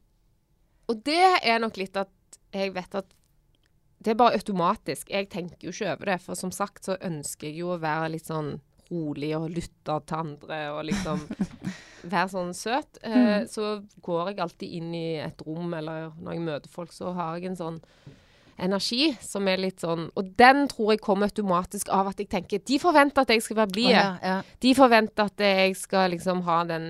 Og det er nok litt at jeg vet at det er bare automatisk. Jeg tenker jo ikke over det. For som sagt så ønsker jeg jo å være litt sånn rolig og lytte til andre og liksom være sånn søt. Eh, så går jeg alltid inn i et rom, eller når jeg møter folk, så har jeg en sånn energi som er litt sånn Og den tror jeg kommer automatisk av at jeg tenker De forventer at jeg skal være blid. Oh, ja, ja. De forventer at jeg skal liksom ha den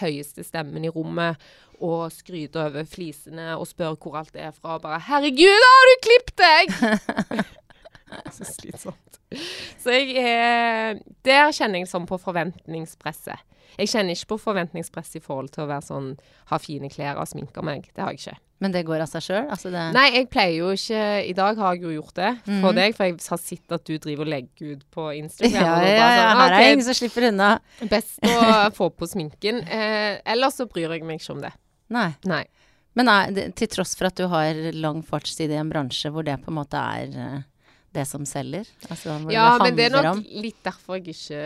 høyeste stemmen i rommet og skryte over flisene og spørre hvor alt er fra. Og bare 'Herregud, har du klippet deg?' Så slitsomt. Så jeg er Der kjenner jeg sånn på forventningspresset. Jeg kjenner ikke på forventningspress i forhold til å være sånn ha fine klær og sminke meg. Det har jeg ikke. Men det går av seg sjøl? Altså Nei, jeg pleier jo ikke I dag har jeg jo gjort det for Mhm. deg, for jeg har sett at du driver og legger ut på Instagram. Ja, ja, ja, sånn, her er «Ok, ingen som slipper unna. Best å få på sminken. Eh, ellers så bryr jeg meg ikke om det. Nei. Nei. Men nei, til tross for at du har lang fartstid i en bransje hvor det på en måte er eh, det som selger? Altså Ja, det men det er nok om litt derfor jeg ikke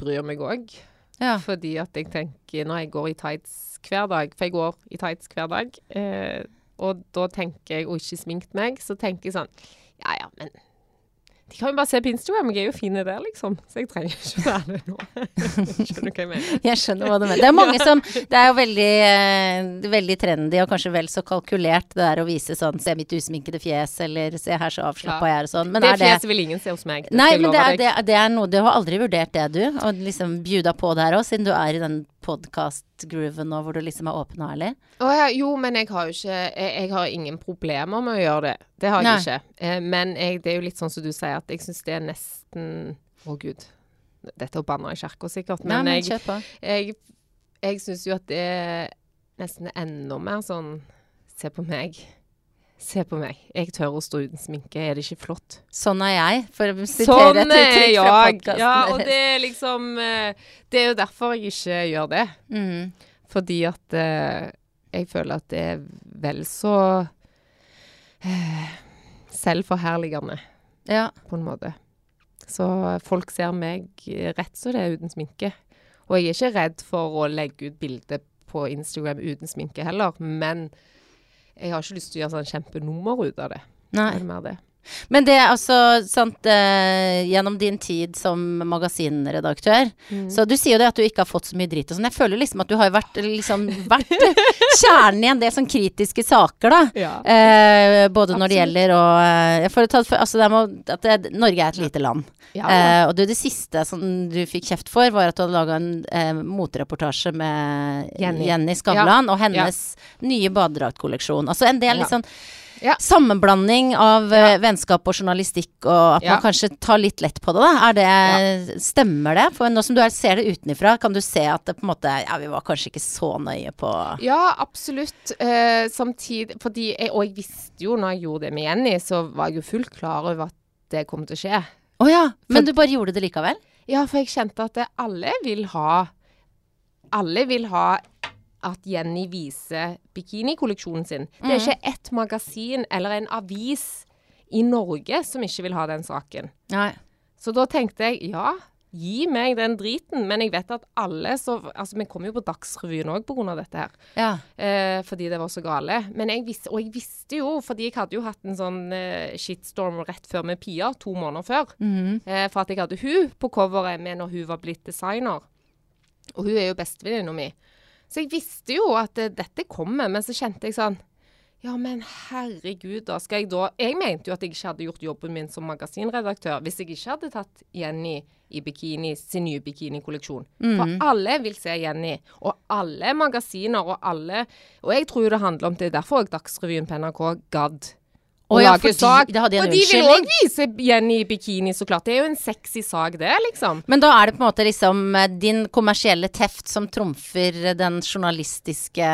bryr meg òg. Ja. Fordi at jeg tenker når jeg går i tights hver dag For jeg går i tights hver dag. Eh, og da tenker jeg, og ikke sminkt meg, så tenker jeg sånn Ja ja, men De kan jo bare se på Instagram, jeg er jo fin i det, liksom. Så jeg trenger ikke være det nå. Skjønner du hva jeg mener? Jeg skjønner hva du mener. Det er mange som Det er jo veldig, eh, veldig trendy og kanskje vel så kalkulert det der å vise sånn Se mitt usminkede fjes, eller se her så avslappa Ja. jeg er og sånn. Men det fjeset vil ingen se hos meg. Det Nei, men det er, det, det er noe Du har aldri vurdert det, du? Å liksom bjuda på det her òg, siden du er i den podkast-grooven nå hvor du liksom er åpen og ærlig? Å ja, jo, men jeg har jo ikke jeg, jeg har ingen problemer med å gjøre det. Det har jeg Nei. ikke. Eh, men jeg, det er jo litt sånn som du sier, at jeg syns det er nesten Å, gud. Dette er å banne i kirka, sikkert. Nei, Men, men jeg, jeg, jeg syns jo at det er nesten enda mer sånn Se på meg. Se på meg. Jeg tør å stå uten sminke. Er det ikke flott? Sånn er jeg, for å sitere Sånn et uttrykk fra podkasten Ja, og det er liksom eh, Det er jo derfor jeg ikke gjør det. Mm. Fordi at eh, jeg føler at det er vel så eh, selvforherligende, Ja. på en måte. Så folk ser meg rett så det er uten sminke. Og jeg er ikke redd for å legge ut bilde på Instagram uten sminke heller, men jeg har ikke lyst til å gjøre sånn kjempenummer ut av det. Nei. Det er mer det. Men det er altså sant eh, Gjennom din tid som magasinredaktør Mm. Så du sier jo det at du ikke har fått så mye dritt og sånn. Jeg føler liksom at du har vært, liksom, vært kjernen i en del sånn kritiske saker, da. Ja. Eh, både når det gjelder og jeg for å ta, for, altså det er med, at det, Norge er et lite land. Ja, Eh, og du, det siste som du fikk kjeft for, var at du hadde laga en eh, motereportasje med Jenny. Jenny, Skavlan og hennes nye badedraktkolleksjon. Altså en del Ja. litt sånn Ja. sammenblanding av ja. vennskap og journalistikk, og at Ja. man kanskje tar litt lett på det, da. Er det, Stemmer det? For nå som du er, ser det utenfra, kan du se at det på en måte Ja, vi var kanskje ikke så nøye på Ja, absolutt. Eh, samtidig fordi jeg, Og jeg visste jo når jeg gjorde det med Jenny, så var jeg jo fullt klar over at det kom til å skje. Å ja, men For- du bare gjorde det likevel? Ja, for jeg kjente at det, alle vil ha Alle vil ha at Jenny viser bikinikolleksjonen sin. Det er ikke ett magasin eller en avis i Norge som ikke vil ha den saken. Nei. Så da tenkte jeg ja, gi meg den driten. Men jeg vet at alle så Altså, vi kom jo på Dagsrevyen òg pga. dette her. Ja. Eh, fordi det var så gale. Men jeg visste, og jeg visste jo, fordi jeg hadde jo hatt en sånn eh, shitstorm rett før med Pia, to måneder før. Mm. Eh, for at jeg hadde hun på coveret med når hun var blitt designer. Og hun er jo bestevenninna mi. Så jeg visste jo at eh, dette kommer, men så kjente jeg sånn Ja, men herregud, da skal jeg da Jeg mente jo at jeg ikke hadde gjort jobben min som magasinredaktør hvis jeg ikke hadde tatt Jenny i bikini, sin nye bikinikolleksjon. For alle vil se Jenny, og alle magasiner og alle Og jeg tror det handler om det er derfor òg Dagsrevyen på NRK gadd å ja, lage sag. hadde de en For de vil òg vise Jenny i bikini, så klart. Det er jo en sexy sak, det, liksom. Men da er det på en måte liksom eh, din kommersielle teft som trumfer den journalistiske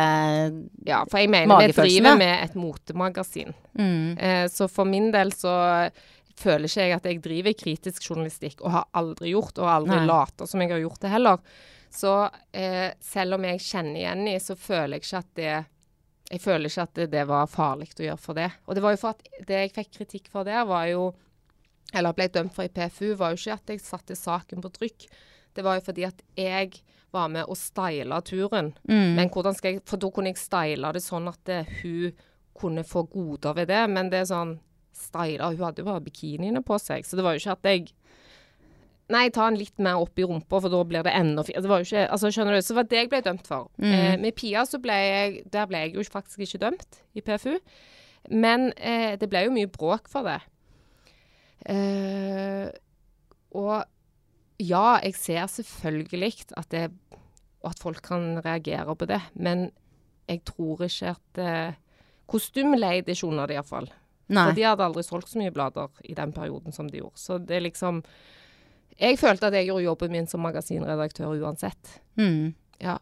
Ja, for jeg mener vi driver med et motemagasin. mm. Eh, så for min del så føler ikke jeg at jeg driver kritisk journalistikk, og har aldri gjort, og aldri later som jeg har gjort det heller. Så eh, selv om jeg kjenner Jenny, så føler jeg ikke at det jeg føler ikke at det, det var farlig å gjøre for det. Og det var jo for at det jeg fikk kritikk for der, var jo Eller ble dømt for i PFU, var jo ikke at jeg satte saken på trykk. Det var jo fordi at jeg var med og styla turen. Mm. Men hvordan skal jeg For da kunne jeg style det sånn at det, hun kunne få goder ved det. Men det er sånn Styla Hun hadde jo bare bikiniene på seg, så det var jo ikke at jeg Nei, ta den litt mer opp i rumpa, for da blir det enda fi- Det var jo ikke Altså, skjønner du. Så det var det jeg ble dømt for. Eh, med Pia så ble jeg Der ble jeg jo faktisk ikke dømt i PFU. Men eh, det ble jo mye bråk for det. Eh, og ja, jeg ser selvfølgelig at det at folk kan reagere på det, men jeg tror ikke at eh, Kostym leide ikke under det, iallfall. For de hadde aldri solgt så mye blader i den perioden som de gjorde. Så det er liksom Jeg følte at jeg gjorde jobben min som magasinredaktør uansett. Mm. Ja.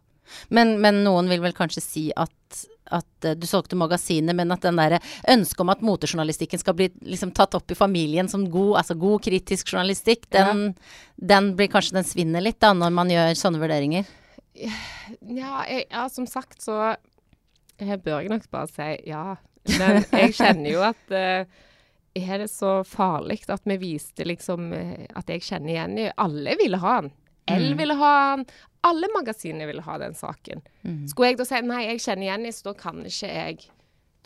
Men, men noen vil vel kanskje si at, at eh, du solgte magasinet, men at den der ønsket om at motejournalistikken skal bli liksom tatt opp i familien som god, altså god kritisk journalistikk, den, den blir kanskje den svinner litt da, når man gjør sånne vurderinger? Ja, jeg, ja, som sagt så jeg bør jeg nok bare si ja. Men jeg kjenner jo at eh, er det så farlig at vi viste liksom at jeg kjenner igjen i Alle ville ha den. Elle ville ha den. Alle magasinene ville ha den saken. Skulle jeg da si nei, jeg kjenner igjen så da kan ikke jeg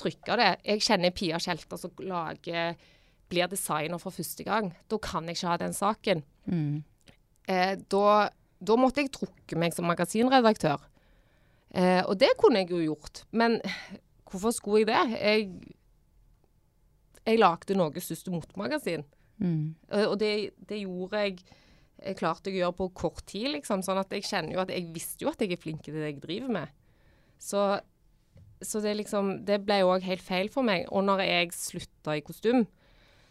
trykke det. Jeg kjenner Pia Kjelter som lager blir designer for første gang. Da kan jeg ikke ha den saken. Mm. Eh, da, da måtte jeg trukke meg som magasinredaktør. Eh, og det kunne jeg jo gjort. Men hvorfor skulle jeg det? Jeg, jeg lagde Norges største motemagasin. Mm. Eh, Og det, det gjorde jeg jeg klarte å gjøre på kort tid, liksom. Sånn at jeg kjenner jo at jeg visste jo at jeg er flink til det jeg driver med. Så, så det liksom Det ble òg helt feil for meg. Og når jeg slutta i kostym,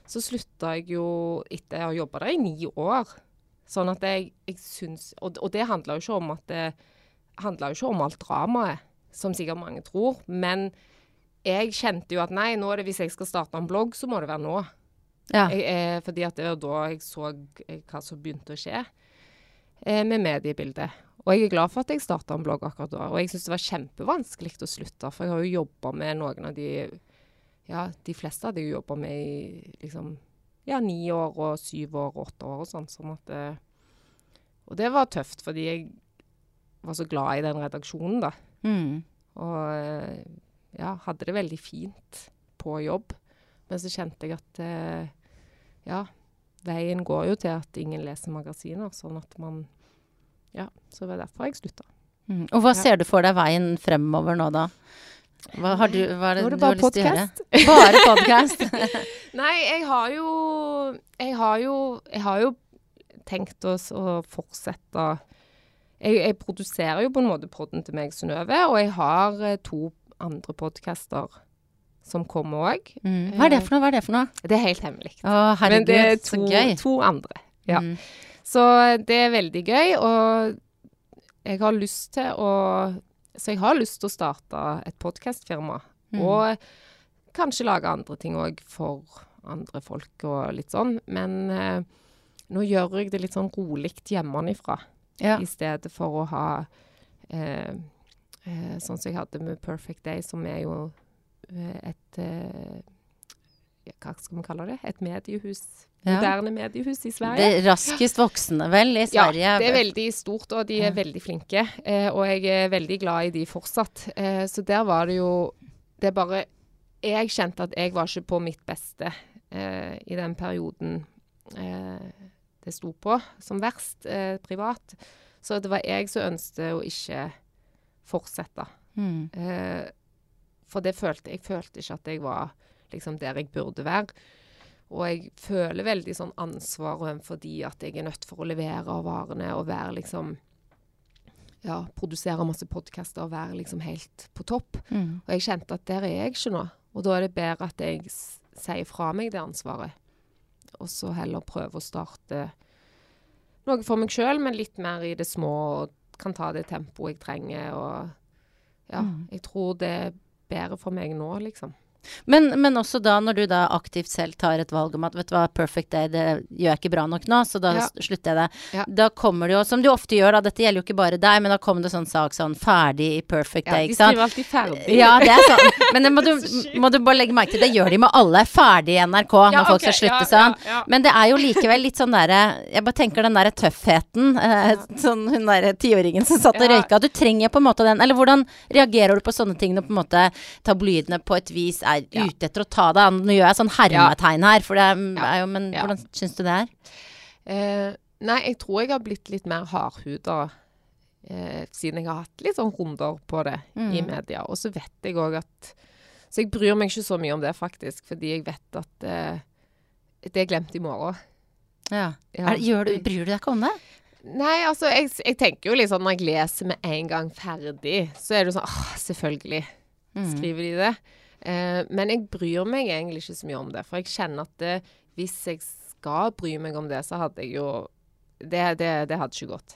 så slutta jeg jo etter å ha jobba der i ni år. Sånn at jeg, jeg syns Og, og det handla jo ikke om at det handla jo ikke om alt dramaet, som sikkert mange tror. Men jeg kjente jo at nei, nå er det hvis jeg skal starte en blogg, så må det være nå. Ja. Jeg, eh, fordi at det var da jeg så eh, hva som begynte å skje eh, med mediebildet. Og jeg er glad for at jeg starta en blogg akkurat da. Og jeg syns det var kjempevanskelig å slutte, for jeg har jo jobba med noen av de Ja, de fleste hadde jeg jobba med i liksom ja, ni år og syv år og åtte år og sånn. sånn at eh, Og det var tøft, fordi jeg var så glad i den redaksjonen, da. Mm. Og eh, ja, hadde det veldig fint på jobb. Men så kjente jeg at eh, ja, veien går jo til at ingen leser magasiner. Sånn at man Ja, så det var derfor jeg slutta. Mm. Og hva Ja. ser du for deg veien fremover nå, da? Hva, har du, hva er det Nå er det du har podcast? lyst til å gjøre? Bare podkast? Nei, jeg har jo Jeg har jo, jeg har jo tenkt oss å fortsette jeg, jeg produserer jo på en måte podden til meg, Synnøve, og jeg har eh, to andre podcaster som kommer òg. Mm. Hva er det for noe? Hva er det for noe? Det er helt hemmelig. Å, Men det er så to, gøy. to andre. Ja. Mm. Så det er veldig gøy, og jeg har lyst til å Så jeg har lyst til å starte et podkastfirma. Mm. Og kanskje lage andre ting òg for andre folk og litt sånn. Men eh, nå gjør jeg det litt sånn rolig hjemmefra, Ja. i stedet for å ha eh, eh, sånn som jeg hadde med Perfect Day, som er jo eh, et eh, Hva skal vi kalle det? Et mediehus. Ja. Moderne mediehus i Sverige. Det raskest voksende, vel, i Sverige. Ja, det er veldig stort, og de er Ja. veldig flinke. Eh, og jeg er veldig glad i de fortsatt. Eh, så der var det jo Det er bare Jeg kjente at jeg var ikke på mitt beste eh, i den perioden eh, det sto på som verst privat. Så det var jeg som ønsket å ikke fortsette. Mm. Eh, for det følte jeg følte ikke at jeg var liksom der jeg burde være. Og jeg føler veldig sånn ansvar overfor de at jeg er nødt for å levere av varene og være liksom Ja, produsere masse podkaster og være liksom helt på topp. Mm. Og jeg kjente at der er jeg ikke nå. Og da er det bedre at jeg sier fra meg det ansvaret. Og så heller prøve å starte noe for meg sjøl, men litt mer i det små. Og kan ta det tempoet jeg trenger. Og ja, Mm. jeg tror det er bedre for meg nå, liksom. Men, men også da, når du da aktivt selv tar et valg om at vet du hva, Perfect Day, det gjør jeg ikke bra nok nå, så da Ja. slutter jeg det. Ja. Da kommer det jo, som du ofte gjør, da, dette gjelder jo ikke bare deg, men da kommer det sånn sak sånn ferdig i Perfect Ja, Day, ikke sant? Ja, de skriver alltid ferdig. Ja, det er sånn. Men det må du, må du bare legge merke til. Det gjør de med alle. Ferdig i NRK når folk skal slutte sånn. Men det er jo likevel litt sånn derre Jeg bare tenker den derre tøffheten. Eh, sånn hun derre tiåringen som satt og røyka. Du trenger på en måte den. Eller hvordan reagerer du på sånne ting når på en måte tabloidene på et vis er Ja. ute etter å ta deg? Nå gjør jeg sånn hermetegn her, for det er, er jo Men hvordan syns du det er? Eh, nei, jeg tror jeg har blitt litt mer hardhuda eh, siden jeg har hatt litt sånn runder på det i Mm. media. Og så vet jeg òg at Så jeg bryr meg ikke så mye om det, faktisk, fordi jeg vet at eh, det er glemt i morgen. Ja. Ja. Er, du, bryr du deg ikke om det? Nei, altså, jeg, jeg tenker jo litt sånn når jeg leser med en gang ferdig, så er det sånn åh, selvfølgelig Mm. skriver de det. Eh, men jeg bryr meg egentlig ikke så mye om det, for jeg kjenner at det, hvis jeg skal bry meg om det, så hadde jeg jo Det, det, det hadde ikke gått.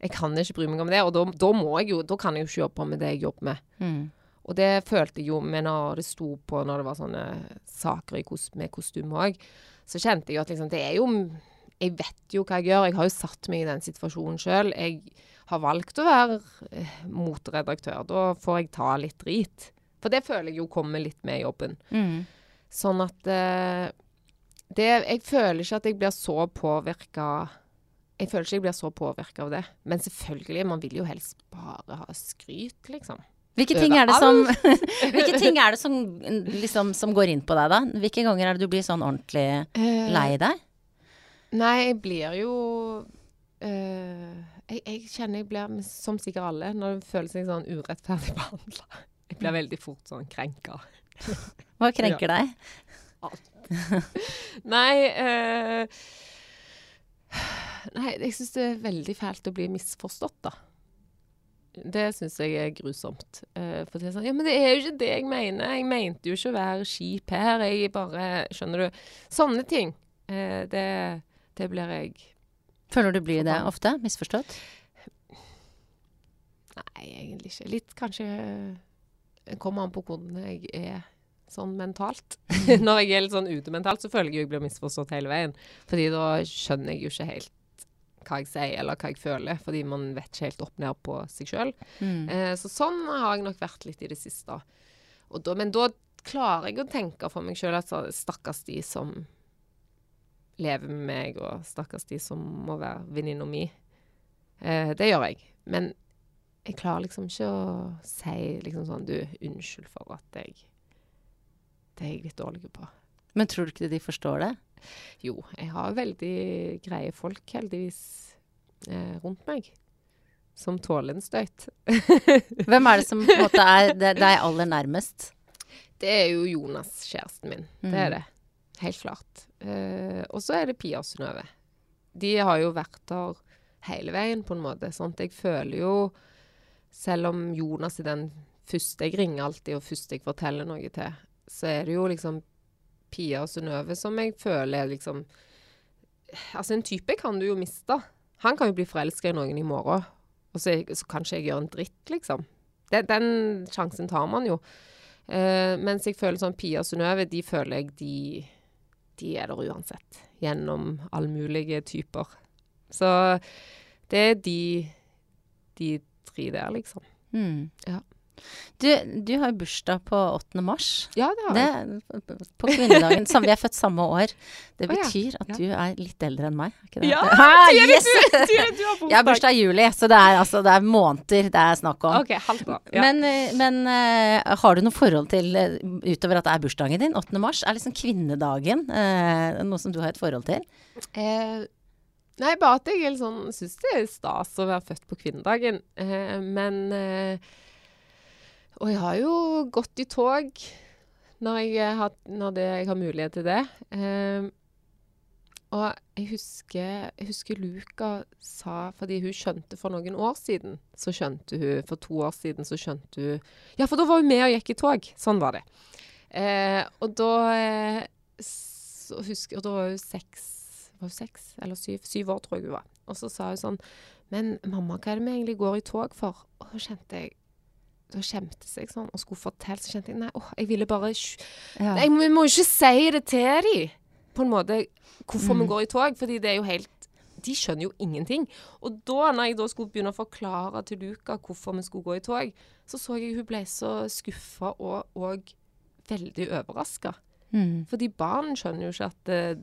Jeg kan ikke bry meg om det, og da, da må jeg jo Da kan jeg jo ikke jobbe med det jeg jobber med. Mm. Og det følte jeg jo med når det sto på når det var sånne saker med kostyme òg. Så kjente jeg jo at liksom Det er jo Jeg vet jo hva jeg gjør. Jeg har jo satt meg i den situasjonen sjøl. Jeg har valgt å være eh, moteredaktør. Da får jeg ta litt drit. For det føler jeg jo kommer litt med i jobben. Mm. Sånn at uh, det Jeg føler ikke at jeg blir så påvirka Jeg føler ikke jeg blir så påvirka av det. Men selvfølgelig, man vil jo helst bare ha skryt, liksom. Hvilke ting er det som, hvilke ting er det som, liksom, som går inn på deg, da? Hvilke ganger er det du blir sånn ordentlig Eh, lei deg? Nei, jeg blir jo uh, jeg, jeg kjenner jeg blir, som sikkert alle, når du føler seg sånn urettferdig behandla. Blir veldig fort sånn krenka. Hva krenker deg? Nei uh, Nei, jeg syns det er veldig fælt å bli misforstått, da. Det syns jeg er grusomt. Uh, for det er sånn Ja, men det er jo ikke det jeg mener. Jeg mente jo ikke å være kjip her. Jeg bare Skjønner du? Sånne ting. Uh, det, det blir jeg Føler du blir det ofte? Misforstått? Nei, egentlig ikke. Litt kanskje kommer an på hvordan jeg er sånn mentalt. Når jeg er litt sånn ute mentalt, så føler jeg jo jeg blir misforstått hele veien. Fordi da skjønner jeg jo ikke helt hva jeg sier, eller hva jeg føler. Fordi man vet ikke helt opp ned på seg sjøl. Mm. Eh, så sånn har jeg nok vært litt i det siste. Og da, men da klarer jeg å tenke for meg sjøl at så- stakkars de som lever med meg, og stakkars de som må være venninna mi. Eh, det gjør jeg. Men jeg klarer liksom ikke å si liksom sånn Du, unnskyld for at jeg Det er jeg litt dårlig på. Men tror du ikke de forstår det? Jo, jeg har veldig greie folk, heldigvis, eh, rundt meg. Som tåler en støyt. Hvem er det som på en måte er deg aller nærmest? Det er jo Jonas, kjæresten min. Det Mm. er det. Helt klart. Eh, og så er det Pia og Synnøve. De har jo vært der hele veien, på en måte. Sånn jeg føler jo Selv om Jonas er den første jeg ringer alltid, og første jeg forteller noe til, så er det jo liksom Pia og Synnøve som jeg føler er liksom Altså, en type kan du jo miste. Han kan jo bli forelska i noen i morgen, og så, så kan ikke jeg gjøre en dritt, liksom. Den, den sjansen tar man jo. Uh, mens jeg føler sånn Pia og Synnøve, de føler jeg de, de er der uansett. Gjennom allmulige typer. Så det er de, de tre der, liksom. Mm. Ja. Du, du har jo bursdag på 8. mars. Ja, det har jeg. Det, på kvinnedagen. som vi er født samme år. Det betyr at du er litt eldre enn meg. er Ikke det? Ja, Ah, yes! du, du har bursdag. Jeg har bursdag i juli, så det er, altså, det er måneder det er snakk om. Okay, halvt år. Ja. Men, eh, men uh, har du noe forhold til, eh, utover at det er bursdagen din, 8. mars, er liksom kvinnedagen uh, noe som du har et forhold til? Eh, nei, bare at jeg er sånn syns det er stas å være født på kvinnedagen. Eh, men eh, Og jeg har jo gått i tog når jeg har, når det, jeg har mulighet til det. Eh, og jeg husker, jeg husker Luca sa Fordi hun skjønte for noen år siden, så skjønte hun For to år siden så skjønte hun Ja, for da var hun med og gikk i tog. Sånn var det. Eh, og da eh, så husker, Og da var hun seks Var jo seks eller syv? Syv år, tror jeg hun var. Og så sa hun sånn Men mamma, hva er det vi egentlig går i tog for? Og da kjente jeg Da skjemtes jeg sånn og skulle fortelle, så kjente jeg nei, åh, jeg ville bare Ja. Nei, Vi må jo ikke si det til dem, på en måte, hvorfor Mm. vi går i tog. Fordi det er jo helt De skjønner jo ingenting. Og da, når jeg da skulle begynne å forklare til Luca hvorfor vi skulle gå i tog, så så jeg hun ble så skuffa og, og veldig overraska. Mm. Fordi barn skjønner jo ikke at, eh,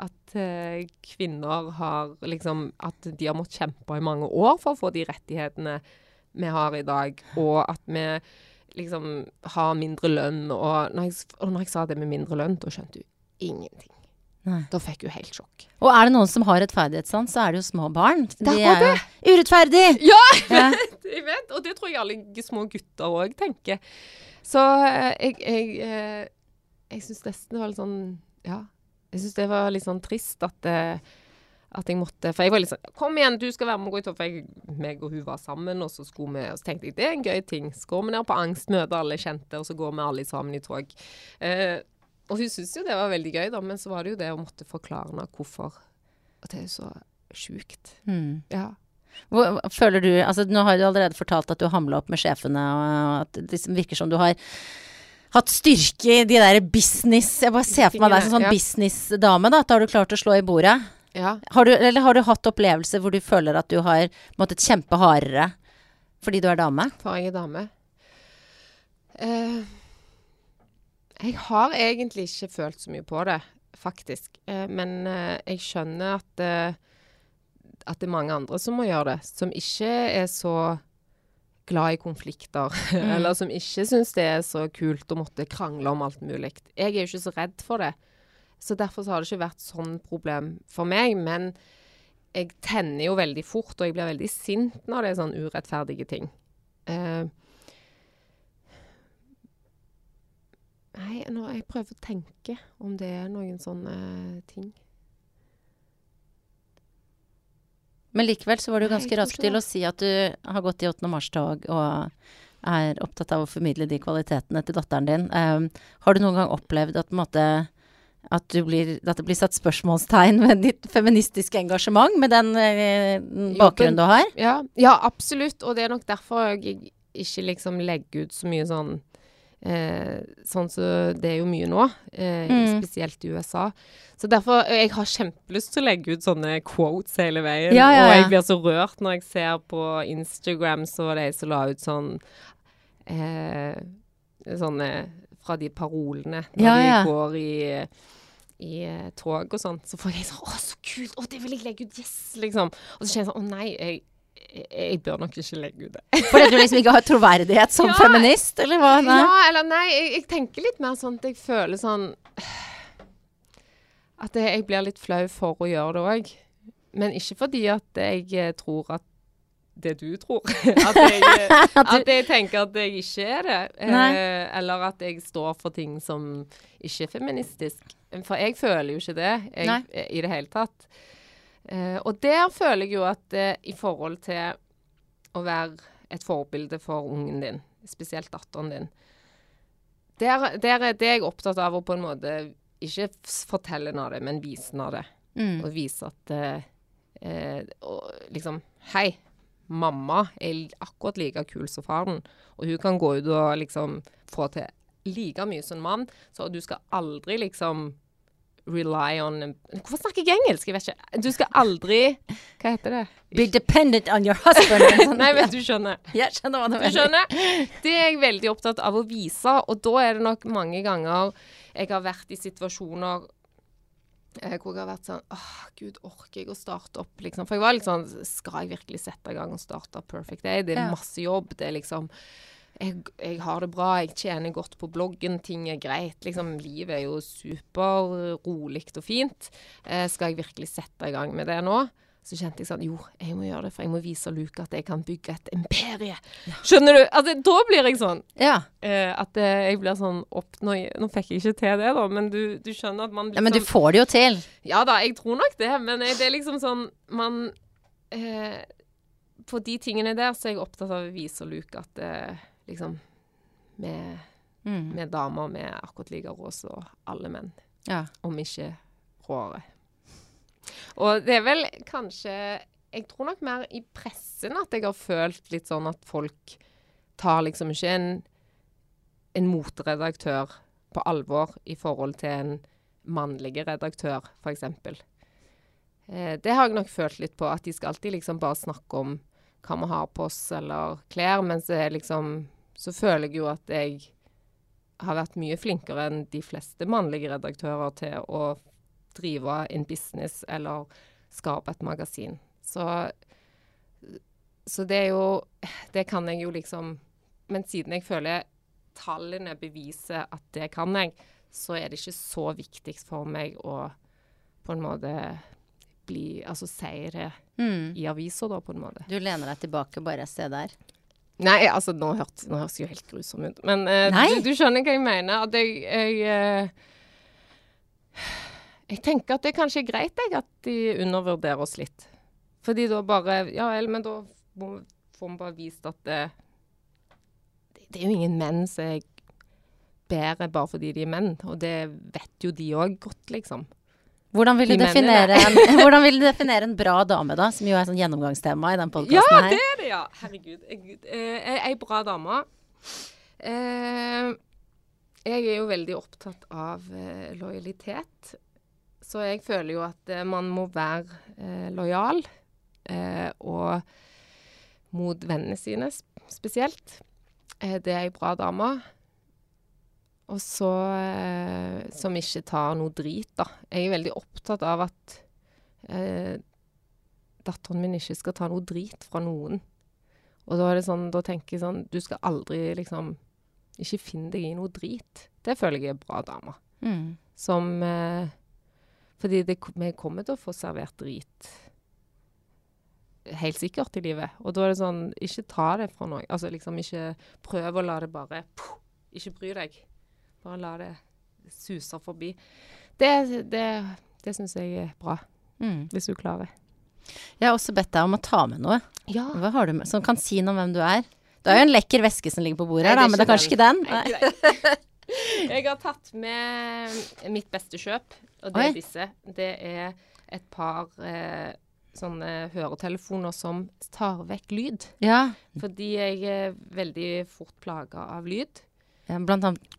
at eh, kvinner har liksom At de har måttet kjempe i mange år for å få de rettighetene vi har i dag, og at vi liksom har mindre lønn. Og når jeg, og når jeg sa det med mindre lønn, da skjønte hun ingenting. Nei. Da fikk hun helt sjokk. Og er det noen som har rettferdighetssans, så er det jo små barn. Det er akkurat jo urettferdig! Ja, Ja. jeg vet, og det tror jeg alle små gutter òg tenker. Så eh, jeg Jeg, eh, jeg syns nesten det var litt sånn Ja. Jeg syns det var litt sånn trist at eh, at jeg måtte For jeg var litt sånn Kom igjen, du skal være med og gå i tog. For jeg, meg og hun var sammen, og så skulle vi Og så tenkte jeg det er en gøy ting. Så går vi ned på angst, møter alle kjente, og så går vi alle sammen i tog. Eh, og hun syntes jo det var veldig gøy, da, men så var det jo det å måtte forklare henne hvorfor. Og det er jo så sjukt. Mm. Ja. Hvor, føler du Altså, nå har du allerede fortalt at du har hamla opp med sjefene, og at det liksom virker som du har hatt styrke i de der business Jeg bare ser for meg deg som sånn Ja. businessdame, da. At har du klart å slå i bordet. ja. Har du, eller har du hatt opplevelser hvor du føler at du har måttet kjempe hardere fordi du er dame? For jeg er dame. Uh, jeg har egentlig ikke følt så mye på det, faktisk. Uh, men uh, jeg skjønner at, at det er mange andre som må gjøre det, som ikke er så glad i konflikter, eller som ikke syns det er så kult å måtte krangle om alt mulig. Jeg er jo ikke så redd for det. Så derfor så har det ikke vært sånn problem for meg. Men jeg tenner jo veldig fort, og jeg blir veldig sint når det er sånn urettferdige ting. Uh, nei, nå, jeg prøver å tenke om det er noen sånne ting. Men likevel så var du ganske rask til å si at du har gått i 8. mars-tog og er opptatt av å formidle de kvalitetene til datteren din. Um, har du noen gang opplevd at, måte, at, du blir, at det blir satt spørsmålstegn ved ditt feministiske engasjement, med den uh, bakgrunnen du har? Ja, ja, absolutt. Og det er nok derfor jeg ikke liksom legger ut så mye sånn eh, Sånn som så det er jo mye nå, eh, Mm. spesielt i USA. Så derfor Jeg har kjempelyst til å legge ut sånne quotes hele veien. Ja, ja, Og jeg blir så rørt når jeg ser på Instagram så det ei som la ut sånn eh, Sånne fra de parolene når Ja, ja. de går i i eh, tog og sånn, så får jeg sånn Å, så kult! Å, det vil jeg legge ut! Yes! Liksom. Og så kjenner jeg sånn Å nei, jeg, jeg, bør nok ikke legge ut det. Fordi du liksom ikke har troverdighet som Ja. feminist, eller hva? Nei. Ja, eller nei, jeg, jeg tenker litt mer sånn at jeg føler sånn At jeg, jeg blir litt flau for å gjøre det òg. Men ikke fordi at jeg eh, tror at det du tror. at, jeg, eh, at jeg tenker at jeg ikke er det. Eh, eller at jeg står for ting som ikke er feministisk. For jeg føler jo ikke det jeg, eh, i det hele tatt. Eh, og der føler jeg jo at eh, i forhold til å være et forbilde for ungen din, spesielt datteren din, der, der er det jeg er opptatt av å på en måte ikke fortelle henne av det, men vise henne av det. Mm. Og vise at eh, eh, og liksom Hei, mamma er akkurat like kul som faren. Og hun kan gå ut og liksom få til like mye som en mann. Så du skal aldri liksom rely on Hvorfor snakker jeg engelsk? Jeg vet ikke. Du skal aldri Hva heter det? Be dependent on your husband. Nei, men du skjønner. Jeg skjønner hva du Du skjønner? Det er jeg veldig opptatt av å vise, og da er det nok mange ganger jeg har vært i situasjoner eh, hvor jeg har vært sånn Åh, gud, orker jeg å starte opp, liksom? For jeg var litt sånn Skal jeg virkelig sette i gang og starte Perfect Day? Det er masse jobb. Det er liksom jeg, jeg har det bra, jeg tjener godt på bloggen, ting er greit. Liksom, livet er jo superrolig og fint. Eh, skal jeg virkelig sette i gang med det nå? Så kjente jeg sånn Jo, jeg må gjøre det, for jeg må vise Luke at jeg kan bygge et imperie. Skjønner du? Altså, da blir jeg sånn. Ja. Eh, at eh, jeg blir sånn opp nå, nå fikk jeg ikke til det, da, men du, du skjønner at man ja, men du liksom- får det jo til. Ja da, jeg tror nok det, men eh, det er liksom sånn Man eh, På de tingene der så er jeg opptatt av å vise Luke at eh, liksom med, Mm. med damer, er akkurat like rå som alle menn. Ja. Om ikke råere. Og det er vel kanskje Jeg tror nok mer i pressen at jeg har følt litt sånn at folk tar liksom ikke en, en motredaktør på alvor i forhold til en mannlig redaktør, f.eks. Eh, det har jeg nok følt litt på, at de skal alltid liksom bare snakke om hva vi har på oss eller klær, mens det er liksom Så føler jeg jo at jeg har vært mye flinkere enn de fleste mannlige redaktører til å drive en business eller skape et magasin. Så, så det er jo Det kan jeg jo liksom Men siden jeg føler tallene beviser at det kan jeg, så er det ikke så viktig for meg å på en måte bli Altså si det Mm. i aviser, da, på en måte. Du lener deg tilbake og bare se der. Nei, altså, nå, hørt, nå høres det jo helt grusom ut. Men uh, du, du skjønner hva jeg mener. At jeg jeg, uh, jeg tenker at det kanskje er greit jeg, at de undervurderer oss litt. Fordi da bare Ja vel, men da får vi bare vist at det, det, det er jo ingen menn som er bedre bare fordi de er menn. Og det vet jo de òg godt, liksom. Hvordan vil, du definere en, hvordan vil du definere en bra dame, da? Som jo er sånn gjennomgangstema i den Ja, podkasten her. det er det, ja. Herregud. Jeg, eh, ei bra dame. Eh, jeg er jo veldig opptatt av eh, lojalitet. Så jeg føler jo at eh, man må være eh, lojal. Eh, og mot vennene sine spesielt. Eh, det er ei bra dame. Og så eh, Som ikke tar noe drit, da. Jeg er veldig opptatt av at eh, datteren min ikke skal ta noe drit fra noen. Og da er det sånn, da tenker jeg sånn Du skal aldri liksom Ikke finne deg i noe drit. Det føler jeg er bra damer. Mm. Som eh, Fordi det, vi kommer til å få servert drit helt sikkert i livet. Og da er det sånn Ikke ta det fra noe. Altså liksom ikke Prøv å la det bare Ikke bry deg. Bare la det suse forbi. Det, det, det syns jeg er bra, Mm. hvis du klarer. Jeg har også bedt deg om å ta med noe. Ja. Hva har du med som kan si noe om hvem du er? Du har jo en lekker veske som ligger på bordet her, da, men det er kanskje ikke den? Jeg har tatt med mitt beste kjøp, og det Oi. er disse. Det er et par eh, sånne høretelefoner som tar vekk lyd. Ja. Fordi jeg er veldig fort plaga av lyd. ja. Blant annet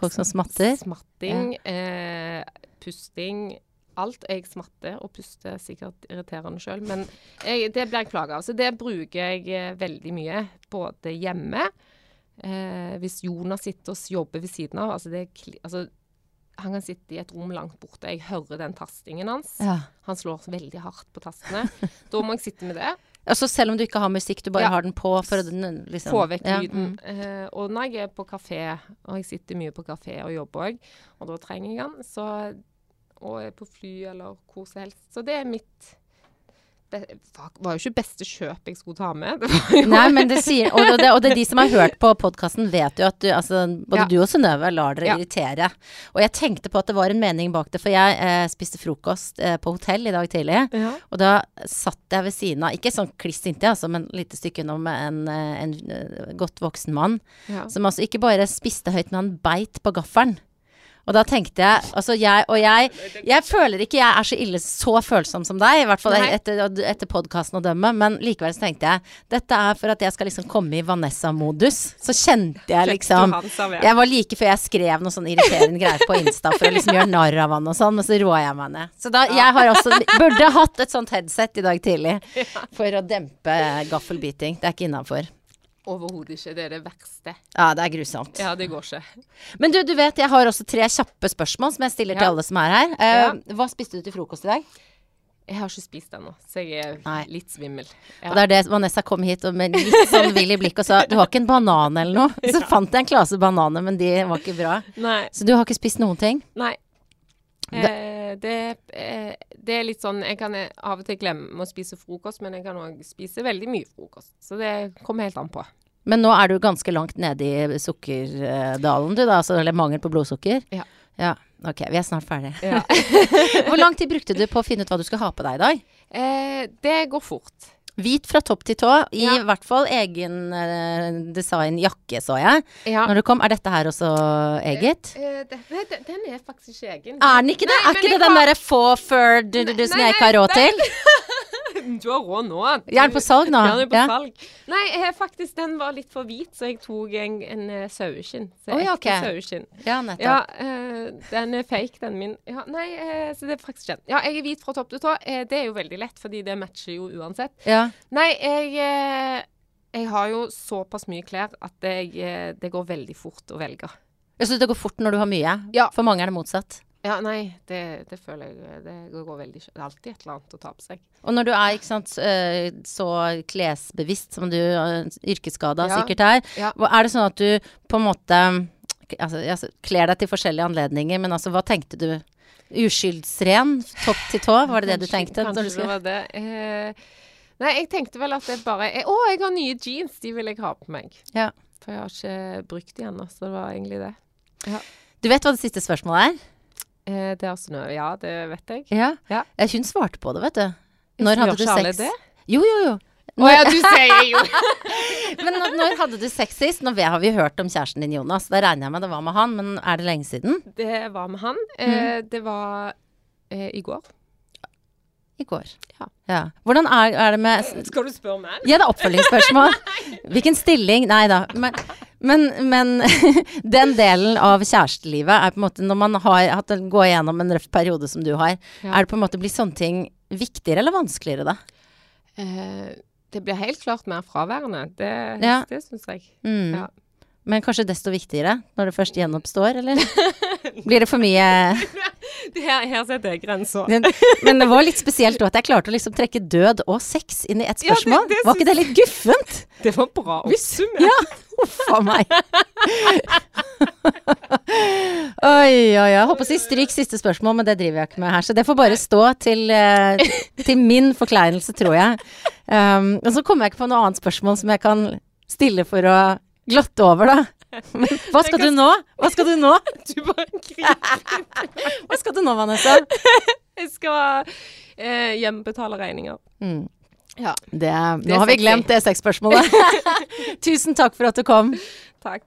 folk som smatter. Smatting, eh, pusting. Alt. Jeg smatter og puster sikkert irriterende sjøl, men jeg, det blir jeg plaga av. Så det bruker jeg eh, veldig mye, både hjemme eh, Hvis Jonas sitter og jobber ved siden av altså det altså, Han kan sitte i et rom langt borte. Jeg hører den tastingen hans. Ja. Han slår veldig hardt på tastene. da må jeg sitte med det. Altså selv om du ikke har musikk, du bare Ja. har den på for å den, liksom Få vekk ja, lyden. mm. Uh, og når jeg er på kafé, og jeg sitter mye på kafé og jobber òg, og da trenger jeg den, så, og er på fly eller hvor som helst Så det er mitt var jo ikke beste kjøp jeg skulle ta med. Nei, men det sier Og det, og det de som har hørt på podkasten, vet jo at du, altså, både Ja. du og Synnøve lar dere Ja. irritere. Og jeg tenkte på at det var en mening bak det, for jeg eh, spiste frokost eh, på hotell i dag tidlig. ja. Og da satt jeg ved siden av, ikke sånn kliss inntil, altså, men et lite stykke unna med en, eh, en eh, godt voksen mann. Som altså ikke bare spiste høyt, men han beit på gaffelen. Og da tenkte jeg Altså, jeg og jeg Jeg føler ikke jeg er så ille så følsom som deg, i hvert fall Nei. etter, etter podkasten å dømme, men likevel så tenkte jeg dette er for at jeg skal liksom komme i Vanessa-modus. Så kjente jeg liksom jeg var like før jeg skrev noe sånn irriterende greier på Insta for å liksom gjøre narr av han og sånn, men så roa jeg meg ned. Så da, jeg har også Burde hatt et sånt headset i dag tidlig for å dempe gaffelbiting. Det er ikke innafor. Overhodet ikke. Det er det verste. Ja, det er grusomt. Ja, det går ikke. Men du, du vet, jeg har også tre kjappe spørsmål som jeg stiller til alle som er her. Uh, Ja. Hva spiste du til frokost i dag? Jeg har ikke spist ennå, så jeg er Nei. litt svimmel. Ja. Og det er det Vanessa kom hit og med litt sånn vill i blikket og sa du har ikke en banan eller noe? Så fant jeg en klase bananer, men de var ikke bra. Nei. Så du har ikke spist noen ting? Nei. Eh, det, eh, det er litt sånn Jeg kan eh, av og til glemme å spise frokost, men jeg kan òg spise veldig mye frokost. Så det kommer helt an på. Men nå er du ganske langt nede i sukkerdalen du da, eller mangel på blodsukker? Ja. Ja, ok, vi er snart ferdige. Ja. Hvor lang tid brukte du på å finne ut hva du skulle ha på deg i dag? eh, det går fort. Hvit fra topp til tå, i Ja. hvert fall egen uh, design jakke, så jeg. Ja. Når du kom, er dette her også eget? Uh, det, nei, den- den er faktisk ikke egen. Er den ikke det? Nei, er ikke det den har- derre få fur du, du, du, som jeg ikke har råd til? Du har råd nå. Er den på salg nå? Ja, den er på Ja. salg. Nei, jeg, faktisk, den var litt for hvit, så jeg tok en, en eh, saueskinn. Oh, ja, okay. ok. saueskinn. Ja, nettopp. Ja, eh, den er fake, den min. Ja, nei, eh, så det er faktisk kjent. Ja, jeg er hvit fra topp til tå. Eh, det er jo veldig lett, fordi det matcher jo uansett. Ja. Nei, jeg eh, Jeg har jo såpass mye klær at jeg, det går veldig fort å velge. Syns det går fort når du har mye. Ja. For mange er det motsatt. Ja, nei, det, det føler jeg eh, Det går veldig Det er alltid et eller annet å ta på seg. Og når du er ikke sant, eh, så klesbevisst som du uh, yrkesskada Ja. sikkert er, Ja. er det sånn at du på en måte altså, kler deg til forskjellige anledninger, men altså, hva tenkte du? Uskyldsren, topp til tå, var det det du tenkte? Kanskje kanskje det var det. Eh, nei, jeg tenkte vel at det bare Å, jeg har nye jeans! De vil jeg ha på meg. Ja. For jeg har ikke brukt de ennå, så det var egentlig det. Du vet hva det siste spørsmålet er? Eh, det er snø. Ja, det vet jeg. Ja. Ja. Eh, Hun svarte på det, vet du. Når hadde du sex? det? Jo, jo, jo. Å ja, du sier jo Men når, når hadde du sex sist? Nå har vi hørt om kjæresten din, Jonas. Da regner jeg med det var med han, men er det lenge siden? Det var med han. Mm. Eh, det var eh, i går. I går. Ja. Hvordan er, er det med Skal du spørre meg? Ja, det er oppfølgingsspørsmål. Hvilken stilling Nei da. Men, men, men den delen av kjærestelivet er på en måte Når man har hatt gå igjennom en røff periode som du har, Ja. er det på en måte blir sånne ting viktigere eller vanskeligere da? Eh, det blir helt klart mer fraværende. Det, Ja. det syns jeg. Mm. Ja. Men kanskje desto viktigere når det først gjenoppstår, eller? Blir det for mye Her, her setter jeg grensa. Men men det var litt spesielt at jeg klarte å liksom trekke død og sex inn i ett Ja, det- spørsmål. det var ikke det litt guffent? Det var bra oppsummert. Ja, uff a meg. Oi, oi, oi. Jeg håper å si stryk siste spørsmål, men det driver jeg ikke med her. Så det får bare stå til, eh, til min forkleinelse, tror jeg. Um, og så kommer jeg ikke på noe annet spørsmål som jeg kan stille for å glotte over, da. Hva skal du nå? Hva skal du nå? Du bare griper. Hva skal du nå, Vanessa? Jeg skal eh, hjembetale regninger. Mm. Ja. Det, nå har vi glemt det sexspørsmålet. Tusen takk for at du kom. Takk.